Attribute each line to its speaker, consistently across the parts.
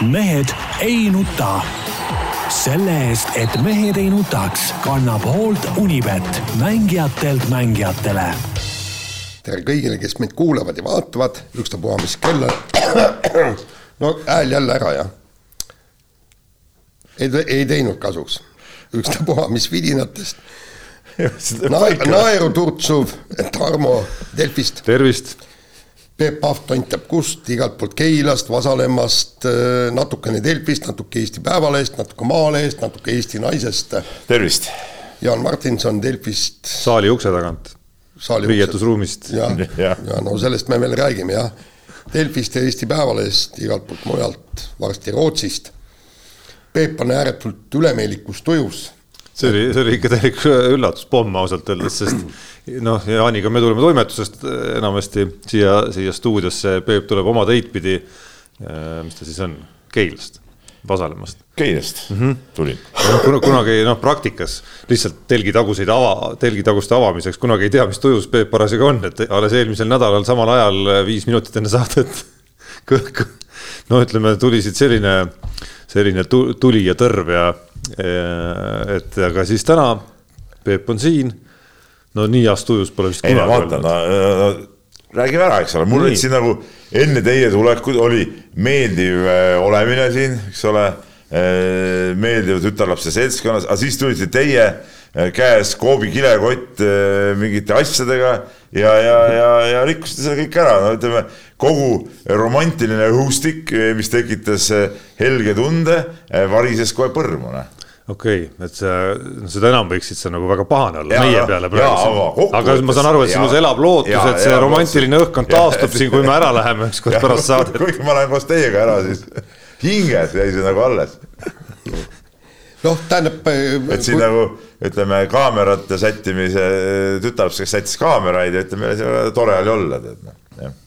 Speaker 1: mehed ei nuta. selle eest, et mehed ei nutaks, kannab hoolt Unibet, mängijatelt mängijatele.
Speaker 2: tere kõigile, kes meid kuulavad ja vaatavad, ükstapuha, mis kell on. no hääl jälle ära, jah. ei, ei teinud kasuks, ükstapuha, mis vidinatest Na, naeru turtsuv Tarmo Delfist.
Speaker 3: tervist.
Speaker 2: Peep Pahv tontab kust, igalt poolt Keilast, Vasalemmast, natukene Delfist, natuke Eesti Päevalehest, natuke Maalehest, natuke Eesti Naisest.
Speaker 4: tervist.
Speaker 2: Jaan Martinson Delfist.
Speaker 3: saali ukse tagant. riietusruumist.
Speaker 2: ja, ja., ja no sellest me veel räägime jah. Delfist ja Eesti Päevalehest, igalt poolt mujalt, varsti Rootsist. Peep on ääretult ülemeelikus tujus
Speaker 3: see oli, see oli ikka täielik üllatuspomm ausalt öeldes, sest noh, Jaaniga me tuleme toimetusest enamasti siia, siia stuudiosse, Peep tuleb oma teid pidi. mis ta siis on, Keilast, Vasalemmast.
Speaker 4: Keilast mm -hmm. tulin
Speaker 3: Kun. kunagi noh, praktikas lihtsalt telgitaguseid ava, telgitaguste avamiseks kunagi ei tea, mis tujus Peep parasjagu on, et alles eelmisel nädalal samal ajal viis minutit enne saadet no ütleme, tuli siit selline, selline tuli ja tõrv ja et aga siis täna Peep on siin. no nii heas tujus pole vist
Speaker 4: kunagi olnud. No, no, räägime ära, eks ole, mul olid siin nagu enne teie tulekut oli meeldiv äh, olemine siin, eks ole. Äh, meeldiv tütarlapse seltskonnas, aga siis tulite teie käes Koobi kilekott mingite asjadega ja, ja, ja, ja rikkusite selle kõik ära, no ütleme kogu romantiline õhustik, mis tekitas helge tunde, varises kohe põrmu, noh
Speaker 3: okei okay,, et sa, seda enam võiksid sa nagu väga pahane olla ja, meie peale praegu. aga ma saan aru, et sinus elab lootus, et see ja, romantiline õhkkond taastub siin, kui me ära läheme ükskord pärast saadet.
Speaker 4: kuigi ma lähen koos teiega ära, siis hinges jäi see nagu alles.
Speaker 2: noh, tähendab.
Speaker 4: Äh, et siin kui... nagu ütleme, kaamerate sättimise tütarlaps, kes sättis kaameraid ja ütleme, tore oli olla, tead noh, jah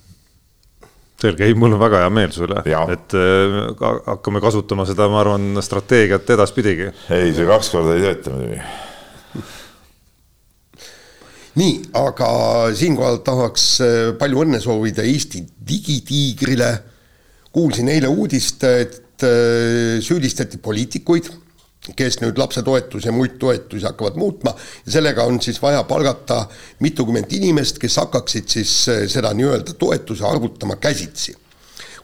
Speaker 3: selge, ei, mul on väga hea meel sulle, et äh, hakkame kasutama seda, ma arvan, strateegiat edaspidigi.
Speaker 4: ei, see kaks korda ei tööta muidugi.
Speaker 2: nii, aga siinkohal tahaks äh, palju õnne soovida Eesti digitiigrile. kuulsin eile uudist, et äh, süüdistati poliitikuid kes nüüd lapsetoetusi ja muid toetusi hakkavad muutma ja sellega on siis vaja palgata mitukümmend inimest, kes hakkaksid siis eh, seda nii-öelda toetuse arvutama käsitsi.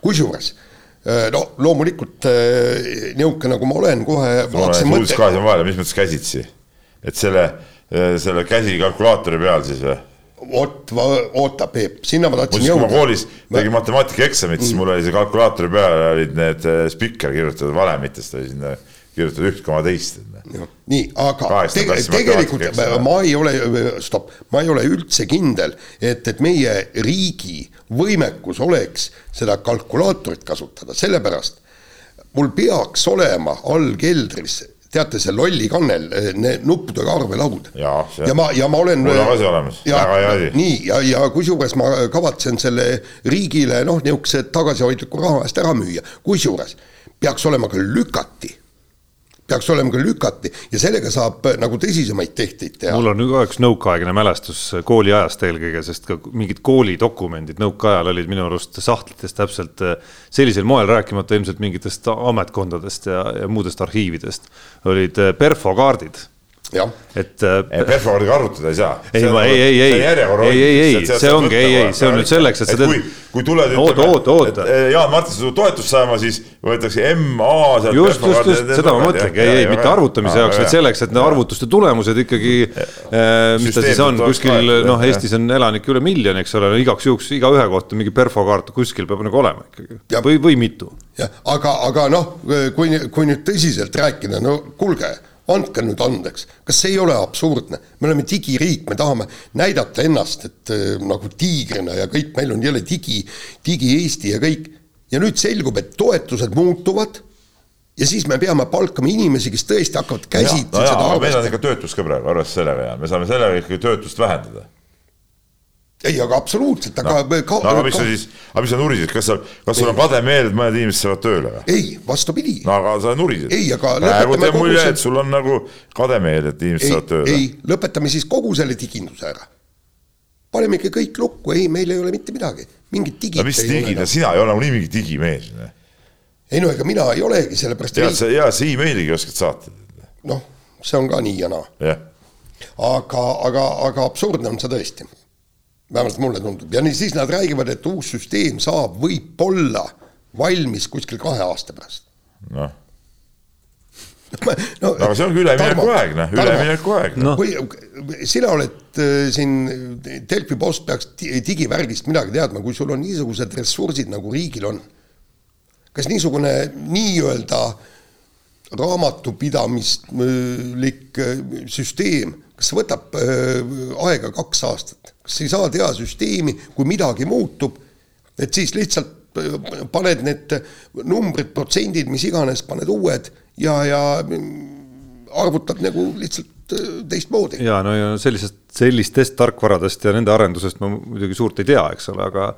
Speaker 2: kusjuures eh, no loomulikult eh, niisugune, nagu ma olen, kohe
Speaker 4: uudisklaasi on vahele, mis mõttes käsitsi? et selle, selle käsi kalkulaatori peal siis või?
Speaker 2: vot, oota, Peep, sinna ma tahtsin
Speaker 4: jõuda. kui ma koolis tegin ma... matemaatikaeksamit, siis mm. mul oli see kalkulaatori peal olid need spikker kirjutatud valemitest oli sinna kirjutad üht koma teist.
Speaker 2: nii, aga te, tegelikult ma ei ole, stopp, ma ei ole üldse kindel, et, et meie riigi võimekus oleks seda kalkulaatorit kasutada, sellepärast mul peaks olema all keldris teate, see lolli kannel, nuppudega arvelaud.
Speaker 4: ja,
Speaker 2: ja ma, ja ma olen.
Speaker 4: mul on asi olemas, väga hea asi.
Speaker 2: nii, ja, ja kusjuures ma kavatsen selle riigile noh, niisuguse tagasihoidliku raha eest ära müüa, kusjuures peaks olema ka lükati peaks olema ka lükati ja sellega saab äh, nagu tõsisemaid tehteid teha.
Speaker 3: mul on üks nõukaaegne mälestus kooliajast eelkõige, sest ka mingid koolidokumendid nõukaajal olid minu arust sahtlites täpselt äh, sellisel moel, rääkimata ilmselt mingitest ametkondadest ja, ja muudest arhiividest, olid äh, perfokaardid
Speaker 4: et äh,. perfooriga arvutada ei saa.
Speaker 3: ei, ma ei, ei, ei, ei, ei, ei, see ongi, ei, ei, see on nüüd selleks, et sa teed.
Speaker 4: kui tuled,
Speaker 3: ütleme,
Speaker 4: Jaan Martin saab toetust saama, siis võetakse MA.
Speaker 3: just, just, just. seda ma mõtlengi, ei, ei, mitte arvutamise jaoks, vaid selleks, et need arvutuste tulemused ikkagi, äh, mis ta siis on, kuskil noh, Eestis on elanikke üle miljoni, eks ole, igaks juhuks igaühe kohta mingi perfokaart kuskil peab nagu olema ikkagi. Või, või mitu.
Speaker 2: jah, aga, aga noh, kui, kui nüüd tõsiselt rääkida, no kuulge andke nüüd andeks, kas see ei ole absurdne? me oleme digiriik, me tahame näidata ennast, et äh, nagu tiigrina ja kõik, meil on jälle digi, digi-Eesti ja kõik. ja nüüd selgub, et toetused muutuvad ja siis me peame palkama inimesi, kes tõesti hakkavad käsitsi
Speaker 4: no seda arvestama. meil on ikka töötus ka praegu, arvestades sellega ja me saame sellega ikkagi töötust vähendada
Speaker 2: ei, aga absoluutselt, aga
Speaker 4: no, ka, no aga mis sa siis, aga mis sa nurisid, kas sa, kas sul on kade meel, et mõned inimesed saavad tööle või?
Speaker 2: ei, vastupidi.
Speaker 4: no aga sa nurisid.
Speaker 2: ei, aga
Speaker 4: praegu teeb mulje see..., et sul on nagu kade meel, et inimesed ei, saavad tööle.
Speaker 2: ei, lõpetame siis kogu selle diginduse ära. paneme ikka kõik lukku, ei, meil ei ole mitte midagi, mingit digit
Speaker 4: no mis digid, no sina ei ole nagunii mingi digimees.
Speaker 2: ei no ega mina ei olegi, sellepärast
Speaker 4: ja sa, ja sa emailigi oskad saata.
Speaker 2: noh, see on ka nii ja naa. aga, aga, aga absurdne on see tõesti. Vähemalt mulle tundub. Ja nii siis nad räägivad, et uus süsteem saab võib-olla valmis kuskil kahe aasta pärast.
Speaker 4: noh. No, aga see ongi üleminekuaeg, noh, üleminekuaeg
Speaker 2: no.. kui sina oled äh, siin, Delfi Post peaks digivärgist midagi teadma, kui sul on niisugused ressursid, nagu riigil on. kas niisugune nii-öelda raamatupidamislik äh, süsteem, kas võtab äh, aega kaks aastat, kas ei saa teha süsteemi, kui midagi muutub, et siis lihtsalt paned need numbrid, protsendid, mis iganes, paned uued ja, ja arvutad nagu lihtsalt äh, teistmoodi.
Speaker 3: ja no ja sellisest, sellistest tarkvaradest ja nende arendusest ma muidugi suurt ei tea, eks ole, aga,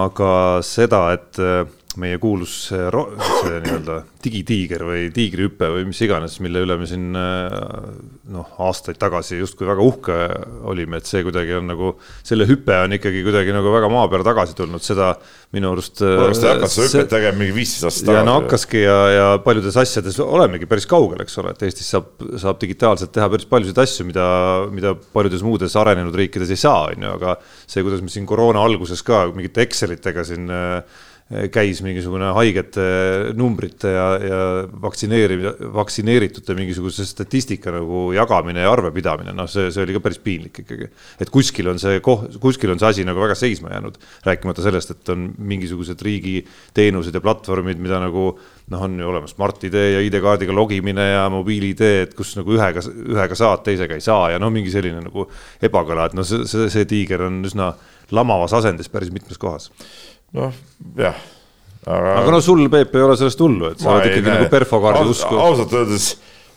Speaker 3: aga seda, et äh, meie kuulus see, see nii-öelda digitiiger või tiigrihüpe või mis iganes, mille üle me siin noh, aastaid tagasi justkui väga uhke olime, et see kuidagi on nagu, selle hüpe on ikkagi kuidagi nagu väga maa peale tagasi tulnud, seda minu arust.
Speaker 4: kas te hakkate seda hüpet tegema mingi viisteist aastat
Speaker 3: tagasi? ja no hakkaski ja, ja paljudes asjades olemegi päris kaugel, eks ole, et Eestis saab, saab digitaalselt teha päris paljusid asju, mida, mida paljudes muudes arenenud riikides ei saa, on ju, aga see, kuidas me siin koroona alguses ka mingite Excelitega siin äh, käis mingisugune haigete numbrite ja, ja vaktsineerimine, vaktsineeritute mingisuguse statistika nagu jagamine ja arvepidamine, noh, see, see oli ka päris piinlik ikkagi. et kuskil on see koht, kuskil on see asi nagu väga seisma jäänud, rääkimata sellest, et on mingisugused riigiteenused ja platvormid, mida nagu noh, on ju olemas Smart-ID ja ID-kaardiga logimine ja mobiil-ID, et kus nagu ühega, ühega saad, teisega ei saa ja no mingi selline nagu ebakõla, et no see, see, see tiiger on üsna lamavas asendis päris mitmes kohas
Speaker 4: noh, jah.
Speaker 3: aga, aga no sul, Peep, ei ole sellest hullu, et sa oled ikkagi näe. nagu perfokaardi usku.
Speaker 4: ausalt öeldes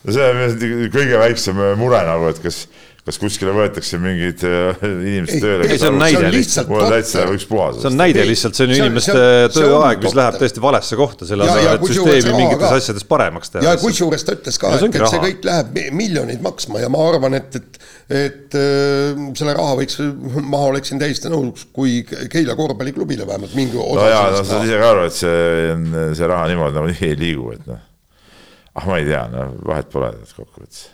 Speaker 4: see on kõige väiksem mure nagu, et kas kas kuskile võetakse mingid äh, inimesed tööle?
Speaker 3: ei, see on näide lihtsalt.
Speaker 4: mul on täitsa ükspuha.
Speaker 3: see on näide lihtsalt, see on ju inimeste tööaeg, mis läheb täiesti valesse kohta, selle asemel, et süsteemi mingites asjades paremaks teha.
Speaker 2: ja kusjuures ta ütles ka, et, et see kõik läheb miljoneid maksma ja ma arvan, et, et et äh, selle raha võiks, ma oleksin täiesti nõus, kui Keila korvpalliklubile vähemalt mingi osa
Speaker 4: no jaa, no sa saad ise ka aru, et see, see raha niimoodi nagu nii ei liigu, et noh, ah ma ei tea, no vahet pole kokkuvõttes,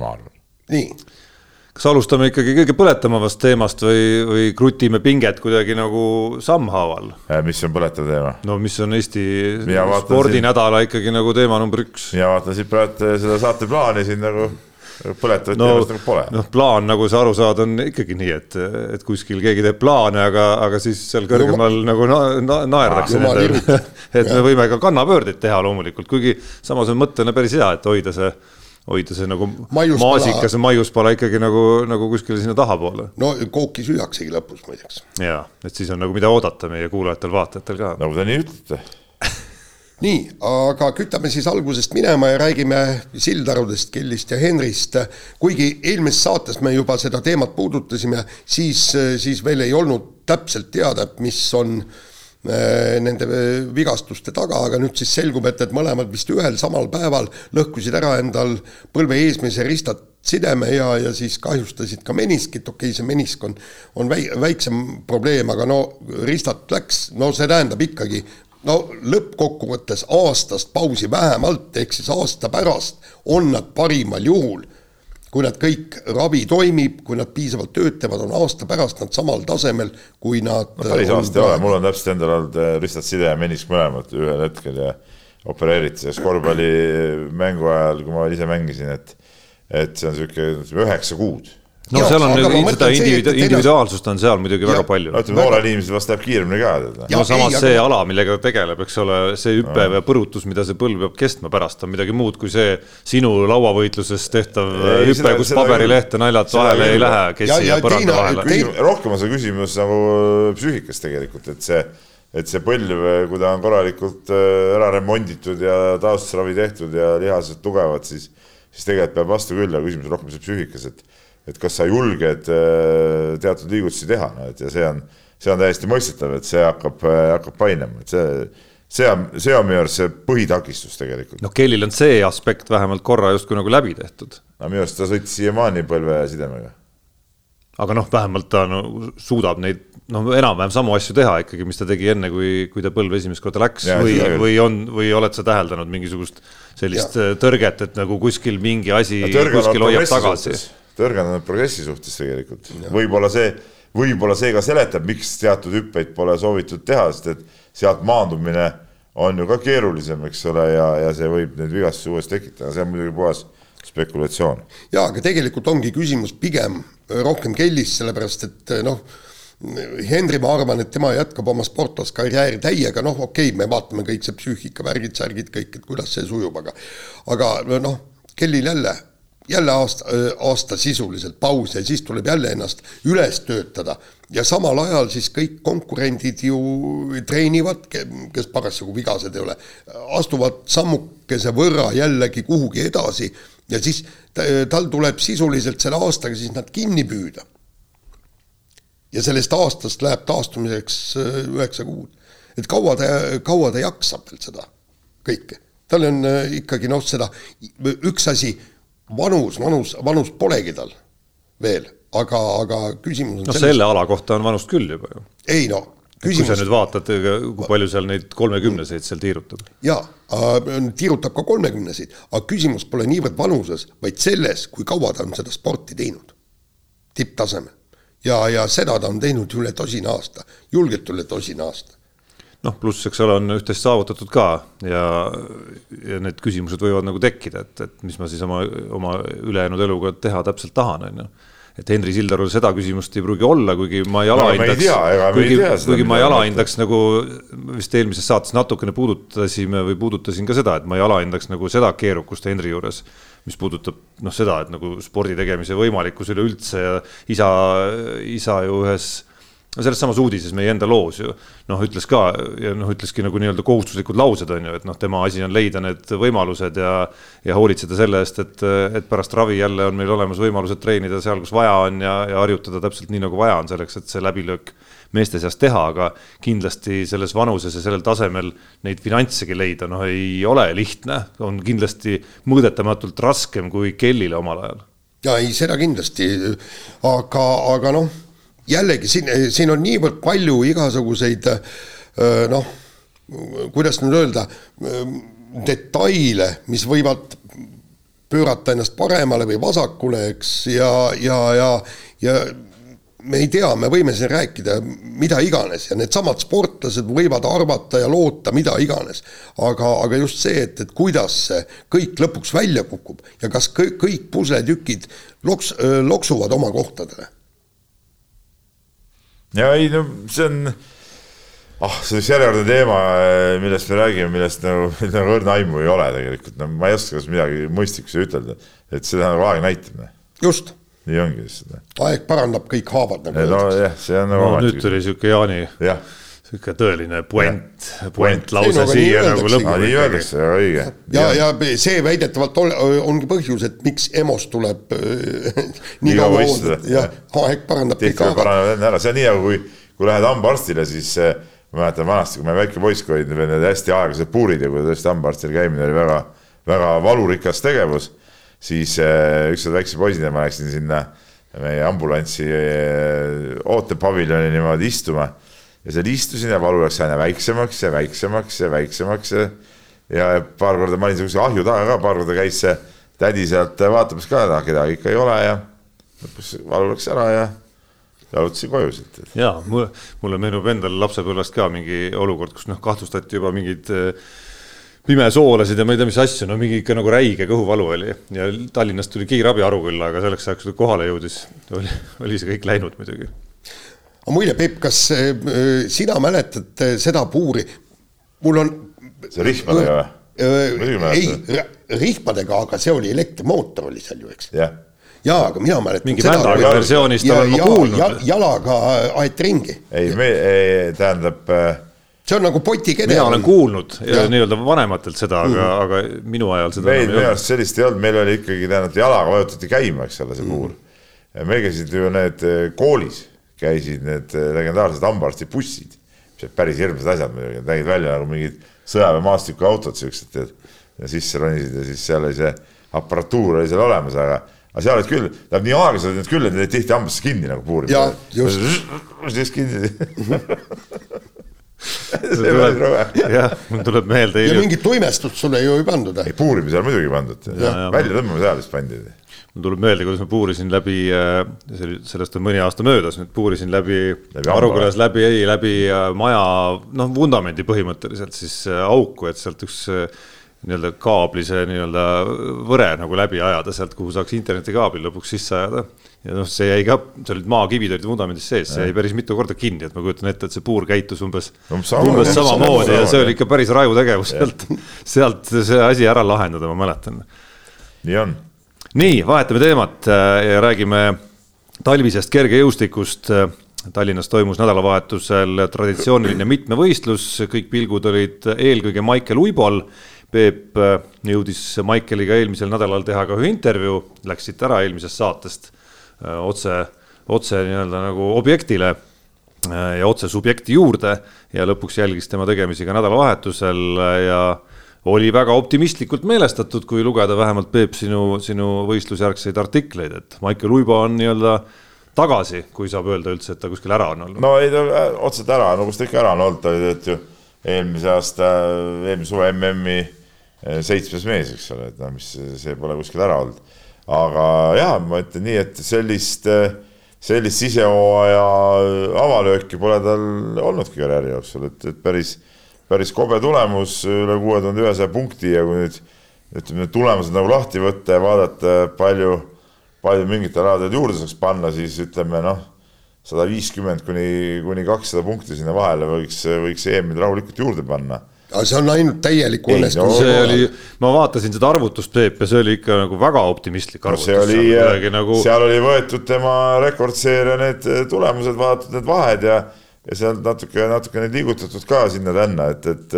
Speaker 4: ma arvan
Speaker 2: nii.
Speaker 3: kas alustame ikkagi kõige põletavamast teemast või, või krutime pinget kuidagi nagu sammhaaval?
Speaker 4: Äh, mis on põletav teema?
Speaker 3: no mis on Eesti spordinädala ikkagi nagu teema number üks.
Speaker 4: mina vaatan siit praegu seda saateplaani siin nagu põletavat no, teemast nagu pole.
Speaker 3: noh, plaan, nagu sa aru saad, on ikkagi nii, et, et kuskil keegi teeb plaane, aga, aga siis seal kõrgemal no, nagu na, na, naerdakse nendele. et me võime ka kannapöördeid teha loomulikult, kuigi samas on mõttena päris hea, et hoida see hoida see nagu Maiuspala... maasikas ja maiuspala ikkagi nagu, nagu kuskile sinna tahapoole.
Speaker 2: no kooki süüaksegi lõpus muideks.
Speaker 3: ja, et siis on nagu mida oodata meie kuulajatel-vaatajatel ka.
Speaker 4: nagu te nii ütlete
Speaker 2: nii, aga kütame siis algusest minema ja räägime Sildarudest, Kellist ja Henrist. kuigi eelmises saates me juba seda teemat puudutasime, siis, siis veel ei olnud täpselt teada, mis on Äh, nende äh, vigastuste taga, aga nüüd siis selgub, et, et mõlemad vist ühel samal päeval lõhkusid ära endal põlve eesmise ristat sideme ja, ja siis kahjustasid ka meniskit, okei okay,, see menisk on, on väi-, väiksem probleem, aga no ristat läks, no see tähendab ikkagi no lõppkokkuvõttes aastast pausi vähemalt, ehk siis aasta pärast on nad parimal juhul kui nad kõik, ravi toimib, kui nad piisavalt tööd teevad, on aasta pärast nad samal tasemel, kui nad
Speaker 4: no, päris aasta ei ole, mul on täpselt endal olnud äh, Ristat Side ja Menisk mõlemad ühel hetkel ja opereeriti selles korvpallimängu ajal, kui ma ise mängisin, et et see on niisugune üheksa kuud
Speaker 3: no ja, seal on nüüd seda individu individuaalsust on seal muidugi ja, väga palju.
Speaker 4: no ütleme, noorel inimesel vast läheb kiiremini ka.
Speaker 3: no samas ei, see aga... ala, millega ta tegeleb, eks ole, see hüpe või põrutus, mida see põlv peab kestma pärast, on midagi muud kui see sinu lauavõitluses tehtav ei, hüpe, kus paberilehte naljad vahele ei lähe, kes siia põranda vahele.
Speaker 4: rohkem on see küsimus nagu psüühikas tegelikult, et see et see põlv, kui ta on korralikult äh, ära remonditud ja taastusravi tehtud ja lihased tugevad, siis, siis tegelikult peab vastu küll, aga küsimus on rohkem see psüühikas, et et kas sa julged äh, teatud liigutusi teha, no et ja see on, see on täiesti mõistetav, et see hakkab, äh, hakkab painama, et see, see on, see on minu arust see põhitakistus tegelikult.
Speaker 3: noh, Kellil on see aspekt vähemalt korra justkui nagu läbi tehtud.
Speaker 4: no minu arust ta sõitis siiamaani põlve sidemega.
Speaker 3: aga noh, vähemalt ta no, suudab neid noh, enam-vähem samu asju teha ikkagi, mis ta tegi enne, kui, kui ta põlve esimest korda läks ja, või, või on, või oled sa täheldanud mingisugust sellist ja. tõrget, et nagu kuskil mingi asi kuskil hoiab tagasi?
Speaker 4: tõrge on progressi suhtes tegelikult, võib-olla see, võib-olla see ka seletab, miks teatud hüppeid pole soovitud teha, sest et sealt maandumine on ju ka keerulisem, eks ole, ja, ja see võib neid vigastusi uuesti tekitada, see on muidugi puhas spekulatsioon.
Speaker 2: jaa, aga tegelikult ongi küsimus pigem rohkem Kellis, sellepärast et noh, Henri, ma arvan, et tema jätkab oma sportlaskarjääri täiega, noh, okei okay,, me vaatame kõik see psüühika, värgid, särgid, kõik, et kuidas see sujub, aga aga noh, Kellil jälle, jälle aasta, aasta sisuliselt paus ja siis tuleb jälle ennast üles töötada. Ja samal ajal siis kõik konkurendid ju treenivad, kes parasjagu vigased ei ole, astuvad sammukese võrra jällegi kuhugi edasi ja siis tal tuleb sisuliselt selle aastaga siis nad kinni püüda. Ja sellest aastast läheb taastumiseks üheksa kuud. et kaua ta, kaua ta jaksab veel seda kõike, tal on ikkagi noh, seda üks asi, vanus, vanus, vanust polegi tal veel, aga, aga küsimus
Speaker 3: on no selles... selle ala kohta on vanust küll juba ju.
Speaker 2: ei no küsimus.
Speaker 3: kui sa nüüd vaatad, kui palju seal neid kolmekümneseid seal tiirutab.
Speaker 2: jaa, tiirutab ka kolmekümneseid, aga küsimus pole niivõrd vanuses, vaid selles, kui kaua ta on seda sporti teinud. tipptasemel ja, ja seda ta on teinud üle tosina aasta, julgelt üle tosina aasta
Speaker 3: noh, pluss, eks ole, on üht-teist saavutatud ka ja, ja need küsimused võivad nagu tekkida, et, et mis ma siis oma, oma ülejäänud eluga teha täpselt tahan, on ju. Et Henri Sildarul seda küsimust ei pruugi olla, kuigi ma ei alahindaks no,, kuigi, kuigi ma ei alahindaks nagu vist eelmises saates natukene puudutasime või puudutasin ka seda, et ma ei alahindaks nagu seda keerukust Henri juures, mis puudutab noh, seda, et nagu spordi tegemise võimalikkus üleüldse ja isa, isa ju ühes selles samas uudises meie enda loos ju noh, ütles ka ja noh, ütleski nagu nii-öelda kohustuslikud laused on ju, et noh, tema asi on leida need võimalused ja ja hoolitseda selle eest, et, et pärast ravi jälle on meil olemas võimalused treenida seal, kus vaja on ja, ja harjutada täpselt nii, nagu vaja on selleks, et see läbilöök meeste seas teha, aga kindlasti selles vanuses ja sellel tasemel neid finantsegi leida, noh, ei ole lihtne, on kindlasti mõõdetamatult raskem kui Kellile omal ajal.
Speaker 2: ja ei, seda kindlasti, aga, aga noh jällegi siin, siin on niivõrd palju igasuguseid noh, kuidas nüüd öelda, detaile, mis võivad pöörata ennast paremale või vasakule, eks, ja, ja, ja, ja me ei tea, me võime siin rääkida mida iganes ja needsamad sportlased võivad arvata ja loota mida iganes. aga, aga just see, et, et kuidas see kõik lõpuks välja kukub ja kas kõik, kõik pusletükid loks-, loksuvad oma kohtadele
Speaker 4: ja ei no see on, ah see üks järjekordne teema, millest me räägime, millest nagu, nagu õrna aimu ei ole tegelikult, no ma ei oska midagi mõistlikku siia ütelda, et seda nagu aeg näitab. Noh.
Speaker 2: just.
Speaker 4: nii ongi lihtsalt.
Speaker 2: Noh. aeg parandab kõik haavad
Speaker 4: nagu. nojah, see on nagu
Speaker 3: no,. nüüd tuli sihuke Jaani sihuke tõeline puent, puentlause siia nagu lõppu.
Speaker 4: nii öeldakse, väga õige.
Speaker 2: ja, ja see väidetavalt ol, ongi põhjus, et miks EMO-s tuleb nii kaua oodata, jah, aeg parandab
Speaker 4: kõik paraneb enne ära, see on nii nagu kui, kui lähed hambaarstile, siis äh, ma mäletan vanasti, kui me väike poiss olid, veel need hästi aeglased puurid ja kui tõesti hambaarstil käimine oli väga, väga valurikas tegevus, siis äh, ükskord väikse poisina ma läksin sinna meie ambulantsi äh, ootepaviljoni niimoodi istuma ja seal istusin ja valu läks aina väiksemaks ja väiksemaks ja väiksemaks ja ja paar korda ma olin siukse ahju taga ka, paar korda käis see tädi sealt vaatamas ka, kedagi ikka ei ole ja lõpuks valu läks ära ja jalutasin koju siit.
Speaker 3: ja mulle, mulle meenub endal lapsepõlvest ka mingi olukord, kus noh, kahtlustati juba mingeid äh, pimesoolasid ja ma ei tea, mis asju, no mingi ikka nagu räige kõhuvalu oli ja Tallinnast tuli kiirabi Arukülla, aga selleks ajaks, kui kohale jõudis, oli, oli see kõik läinud muidugi
Speaker 2: aga muide, Peep, kas äh, sina mäletad äh, seda puuri, mul on.
Speaker 4: see rihmadega või?
Speaker 2: Äh, ei, rihmadega, aga see oli elektrimootor oli seal ju, eks.
Speaker 4: jah
Speaker 2: jaa, aga mina mäletan.
Speaker 3: mingi vändaga versioonist olen ma kuulnud.
Speaker 2: jalaga aeti ringi.
Speaker 4: ei, me, tähendab
Speaker 2: see on nagu potikene.
Speaker 3: mina olen kuulnud nii-öelda vanematelt seda, aga mm., aga minu ajal seda
Speaker 4: meil minu arust sellist ei olnud, meil oli ikkagi tähendab jalaga vajutati käima, eks ole, see puur mm.. meil käisid ju need koolis käisid need eh, legendaarsed hambaarstibussid, mis olid päris hirmsad asjad muidugi, need nägid välja nagu mingid sõjaväemaastikuautod siuksed, tead. ja sisse ronisid ja siis seal oli see aparatuur oli seal olemas, aga, aga seal olid küll, tähendab nii aeglased olid need küll, et need tihti hambasse kinni nagu puurima.
Speaker 2: Jah, just.
Speaker 4: siis kinni
Speaker 3: jah, mul tuleb meelde
Speaker 2: ja mingit tuimestust sulle ju ei pandud.
Speaker 4: ei puurimise ajal muidugi pandud, välja tõmbamise ajal vist pandi.
Speaker 3: Mul tuleb meelde, kuidas ma puurisin läbi, sellest on mõni aasta möödas, nüüd puurisin läbi,
Speaker 4: Läbi.
Speaker 3: Arukülas läbi, ei läbi äh, maja noh, vundamendi põhimõtteliselt siis äh, auku, et sealt üks äh, nii-öelda kaablise nii-öelda võre nagu läbi ajada sealt, kuhu saaks internetikaabli lõpuks sisse ajada. ja noh, see jäi ka, seal olid maakivid olid vundamendis sees, see jäi päris mitu korda kinni, et ma kujutan ette, et see puur käitus umbes
Speaker 4: Umbes sama-
Speaker 3: umbes samamoodi ja
Speaker 4: sama-
Speaker 3: see oli ikka päris raju tegevus sealt, sealt see asi ära lahendada, ma mäletan
Speaker 4: nii on.
Speaker 3: nii, vahetame teemat äh, ja räägime talvisest kergejõustikust. Tallinnas toimus nädalavahetusel traditsiooniline mitmevõistlus, kõik pilgud olid eelkõige Maicel Uibol. Peep äh, jõudis Maiceliga eelmisel nädalal teha ka ühe intervjuu, läks siit ära eelmisest saatest äh, otse, otse nii-öelda nagu objektile äh, ja otse subjekti juurde ja lõpuks jälgis tema tegemisi ka nädalavahetusel äh, ja oli väga optimistlikult meelestatud, kui lugeda vähemalt Peep sinu, sinu võistlusjärgseid artikleid, et Maicel Uibo on nii-öelda tagasi, kui saab öelda üldse, et ta kuskil ära on olnud.
Speaker 4: no ei ta äh, otseselt ära, no kus ta ikka ära on olnud, ta oli tegelikult ju eelmise aasta, eelmise suve MM-i äh, seitsmes mees, eks ole, et noh, mis see pole kuskil ära olnud. aga jaa, ma ütlen nii, et sellist, sellist sisehooaja avalööki pole tal olnudki karjääri jooksul, et, et päris, päris kobe tulemus, üle kuue tuhande ühesaja punkti ja kui nüüd ütleme, need tulemused nagu lahti võtta ja vaadata, palju, palju mingitel aladel juurde saaks panna, siis ütleme noh sada viiskümmend kuni, kuni kakssada punkti sinna vahele võiks, võiks EM-il rahulikult juurde panna.
Speaker 2: aga see on ainult täielik õnnestus
Speaker 4: no
Speaker 3: see oli, ma vaatasin seda arvutust, Peep, ja see oli ikka nagu väga optimistlik
Speaker 4: no
Speaker 3: arvutus.
Speaker 4: see oli,
Speaker 3: kuidagi nagu
Speaker 4: seal oli võetud tema rekordseeria need tulemused, vaadatud need vahed ja, ja sealt natuke, natuke neid liigutatud ka sinna-tänna, et, et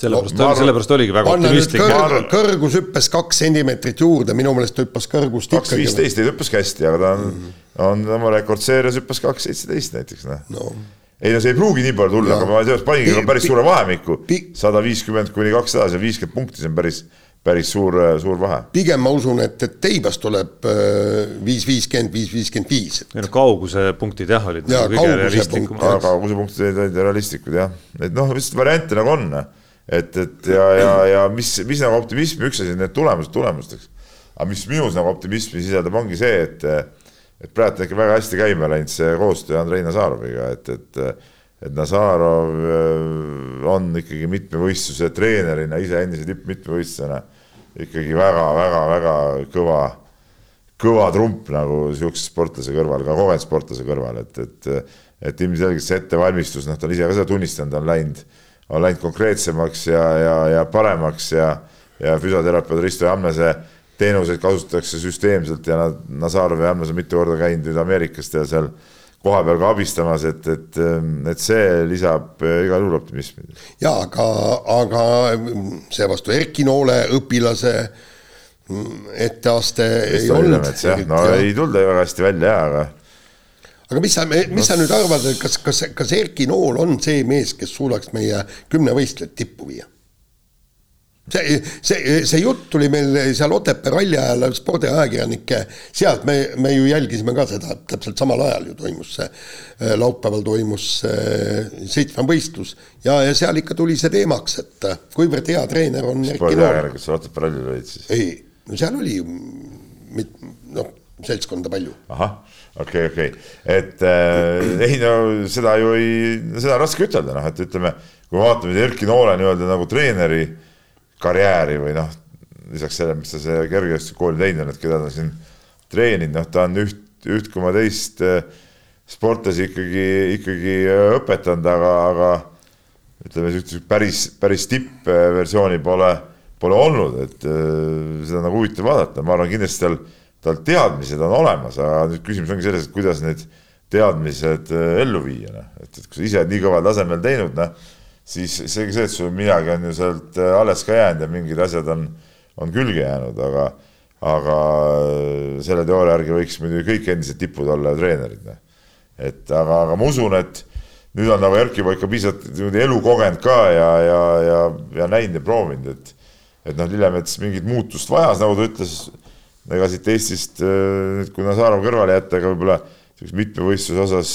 Speaker 3: sellepärast
Speaker 4: ma, arvan-
Speaker 3: sellepärast oligi väga optimistlik.
Speaker 2: kõrg, kõrgus hüppes kaks sentimeetrit juurde, minu meelest ta hüppas kõrgust
Speaker 4: kaks viisteist ei hüppas hästi, aga ta on mm. -hmm. on oma rekordseerias hüppas kaks seitseteist näiteks noh
Speaker 2: no
Speaker 4: ei no see ei pruugi nii palju tulla, aga ma seepärast paningi päris suure vahemiku sada viiskümmend kuni kakssada, see on viiskümmend punkti, see on päris, päris suur, suur vahe.
Speaker 2: pigem ma usun, et, et teibas tuleb äh, viis viiskümmend, viis viiskümmend viis.
Speaker 3: ei no kauguse punktid jah, olid
Speaker 2: Jaa,
Speaker 3: nagu kõige realistlikumad
Speaker 2: punkt,.
Speaker 4: aga kuusepunktid olid olid realistlikud jah, et noh, lihtsalt variante nagu on, et, et ja, ja, ja mis, mis nagu optimismi, üks asi on need tulemused tulemusteks, aga mis minus nagu optimismi sisaldab, ongi see, et et praegu on ikka väga hästi käima läinud see koostöö Andrei Nazaroviga, et, et et Nazarov äh, on ikkagi mitmevõistluse treenerina, ise endise tippmitmevõistlusena ikkagi väga-väga-väga kõva kõva trump nagu sihukese sportlase kõrval, ka kogenud sportlase kõrval, et, et et ilmselgelt see ettevalmistus, noh, ta on ise ka seda tunnistanud, on läinud, on läinud konkreetsemaks ja, ja, ja paremaks ja ja füsioterapeut Risto Jammese teenuseid kasutatakse süsteemselt ja nad, Nazarov ja Jammes on mitu korda käinud nüüd Ameerikast ja seal kohapeal ka abistamas, et, et, et see lisab eh, igal juhul optimismi.
Speaker 2: ja aga, aga seevastu Erki Noole õpilase mm, etteaste ei olnud.
Speaker 4: no ei tulda ju väga hästi välja ja, aga
Speaker 2: aga mis sa, mis sa nüüd arvad, kas, kas, kas Erki Nool on see mees, kes suudaks meie kümnevõistlejad tippu viia? see, see, see jutt tuli meil seal Otepää ralli ajal spordiajakirjanike sealt me, me ju jälgisime ka seda, täpselt samal ajal ju toimus see, laupäeval toimus see seitsmevõistlus ja, ja seal ikka tuli see teemaks, et kuivõrd hea treener on Erki Nool.
Speaker 4: spordiajakirjanikud seal Otepää rallil olid siis.
Speaker 2: ei, no seal oli mit-, noh, seltskonda palju.
Speaker 4: ahah, okei okay,, okei okay., et äh, ei no seda ju ei, seda on raske ütelda, noh, et ütleme, kui me vaatame Erki Noole nii-öelda nagu treeneri karjääri või noh, lisaks sellele, mis ta see kergejõustikukooli teinud on, et keda ta siin treeninud, noh, ta on üht, üht koma teist äh, sportlasi ikkagi, ikkagi äh, õpetanud, aga, aga ütleme, niisugust päris, päris tippversiooni pole, pole olnud, et äh, seda on nagu huvitav vaadata, ma arvan, kindlasti tal, tal teadmised on olemas, aga nüüd küsimus ongi selles, et kuidas need teadmised ellu viia, noh, et, et kui sa ise oled nii kõval tasemel teinud, noh, siis seegi see, et sul midagi on ju sealt äh, alles ka jäänud ja mingid asjad on, on külge jäänud, aga aga äh, selle teooria järgi võiks muidugi kõik endised tipud olla treenerid, noh. Et aga, aga ma usun, et nüüd on nagu Erkki ikka piisavalt niimoodi elu kogenud ka ja, ja, ja, ja näinud ja proovinud, et et noh, Lillemets mingit muutust vajas, nagu ta ütles, ega siit Eestist nüüd, kui Nazarov kõrvale jätta, ega võib-olla mitmevõistluse osas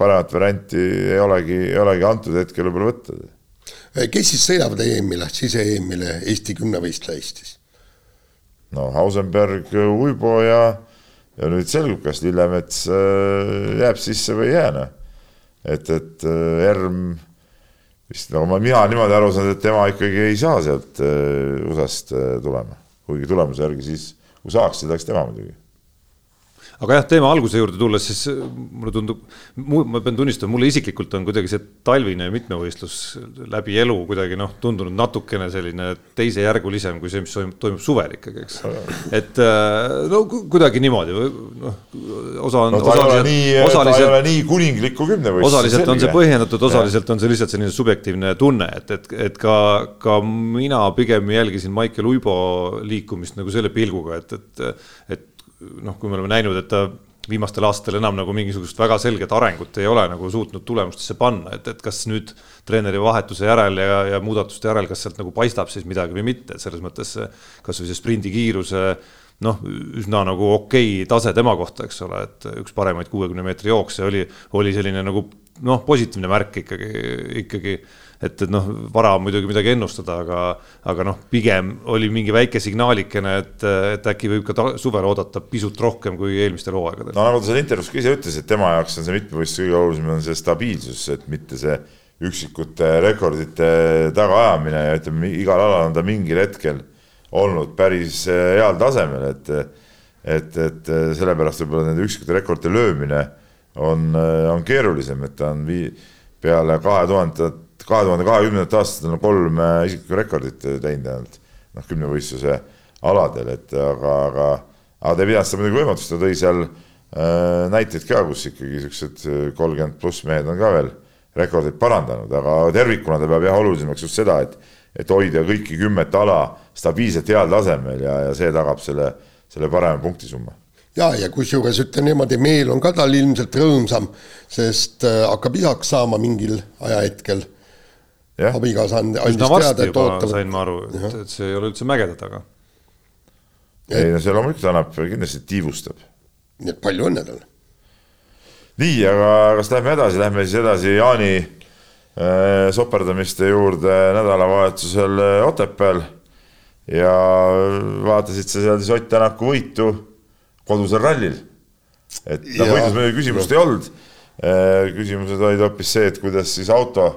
Speaker 4: paremat varianti ei olegi, ei olegi antud hetkel võib-olla võtta.
Speaker 2: kes siis sõidavad EM-ile, sise-EM-ile Eesti kümnevõistleja Eestis?
Speaker 4: no Hausenberg, Uibo ja, ja nüüd selgub, kas Lillemets jääb sisse või ei jää, noh. et, et Erm vist nagu ma, mina niimoodi aru saan, et tema ikkagi ei saa sealt USA-st tulema, kuigi tulemuse järgi siis, kui saaks, siis läheks tema muidugi
Speaker 3: aga jah, teema alguse juurde tulles, siis äh, mulle tundub, ma pean tunnistama, mulle isiklikult on kuidagi see talvine mitmevõistlus läbi elu kuidagi noh, tundunud natukene selline teisejärgulisem kui see, mis toimub suvel ikkagi, eks. et äh, no kuidagi niimoodi, noh, osa on
Speaker 4: no,. osaliselt, osaliselt, nii kuninglikku kümnevõistlust.
Speaker 3: osaliselt on see põhjendatud, osaliselt on see lihtsalt selline subjektiivne tunne, et, et, et ka, ka mina pigem jälgisin Maicel Uibo liikumist nagu selle pilguga, et, et, et noh, kui me oleme näinud, et ta viimastel aastatel enam nagu mingisugust väga selget arengut ei ole nagu suutnud tulemustesse panna, et, et kas nüüd treeneri vahetuse järel ja, ja muudatuste järel, kas sealt nagu paistab siis midagi või mitte, et selles mõttes kasvõi see sprindi kiiruse noh, üsna nagu okei tase tema kohta, eks ole, et üks paremaid kuuekümne meetri jooksja oli, oli selline nagu noh, positiivne märk ikkagi, ikkagi et, et noh, vara on muidugi midagi ennustada, aga, aga noh, pigem oli mingi väike signaalikene, et, et äkki võib ka suvel oodata pisut rohkem kui eelmistel hooaegadel.
Speaker 4: no nagu ta seal intervjuus ka ise ütles, et tema jaoks on see mitmevõistlus kõige olulisem on see stabiilsus, et mitte see üksikute rekordite tagaajamine ja ütleme, igal alal on ta mingil hetkel olnud päris eh, heal tasemel, et et, et sellepärast võib-olla nende üksikute rekordite löömine on, eh, on keerulisem, et ta on vii-, peale kahe tuhandet kahe tuhande kahekümnendat aastat on kolm äh, isiklikku rekordit äh, teinud ainult noh, kümnevõistluse aladel, et aga, aga, aga ta ei pidanud seda muidugi võimatuks, ta tõi seal äh, näiteid ka, kus ikkagi siuksed äh, kolmkümmend pluss mehed on ka veel rekordeid parandanud, aga tervikuna ta peab jah olulisemaks just seda, et, et hoida kõiki kümmet ala stabiilselt heal tasemel ja, ja see tagab selle, selle parema punktisumma.
Speaker 2: Ja, ja kusjuures ütlen niimoodi, meel on ka tal ilmselt rõõmsam, sest hakkab isaks saama mingil ajahetkel abikaasa andis
Speaker 3: teada, et ootavad. sain ma aru, et, et see ei ole üldse mägede taga.
Speaker 4: ei no see loomulikult annab, kindlasti tiivustab.
Speaker 2: nii et palju õnne talle.
Speaker 4: nii, aga kas lähme edasi, lähme siis edasi Jaani äh, soperdamiste juurde nädalavahetusel äh, Otepääl ja vaatasid sa seal siis Ott Tänaku võitu kodusel rallil. et noh, võidus muidugi küsimust ei olnud äh,. küsimused olid hoopis see, et kuidas siis auto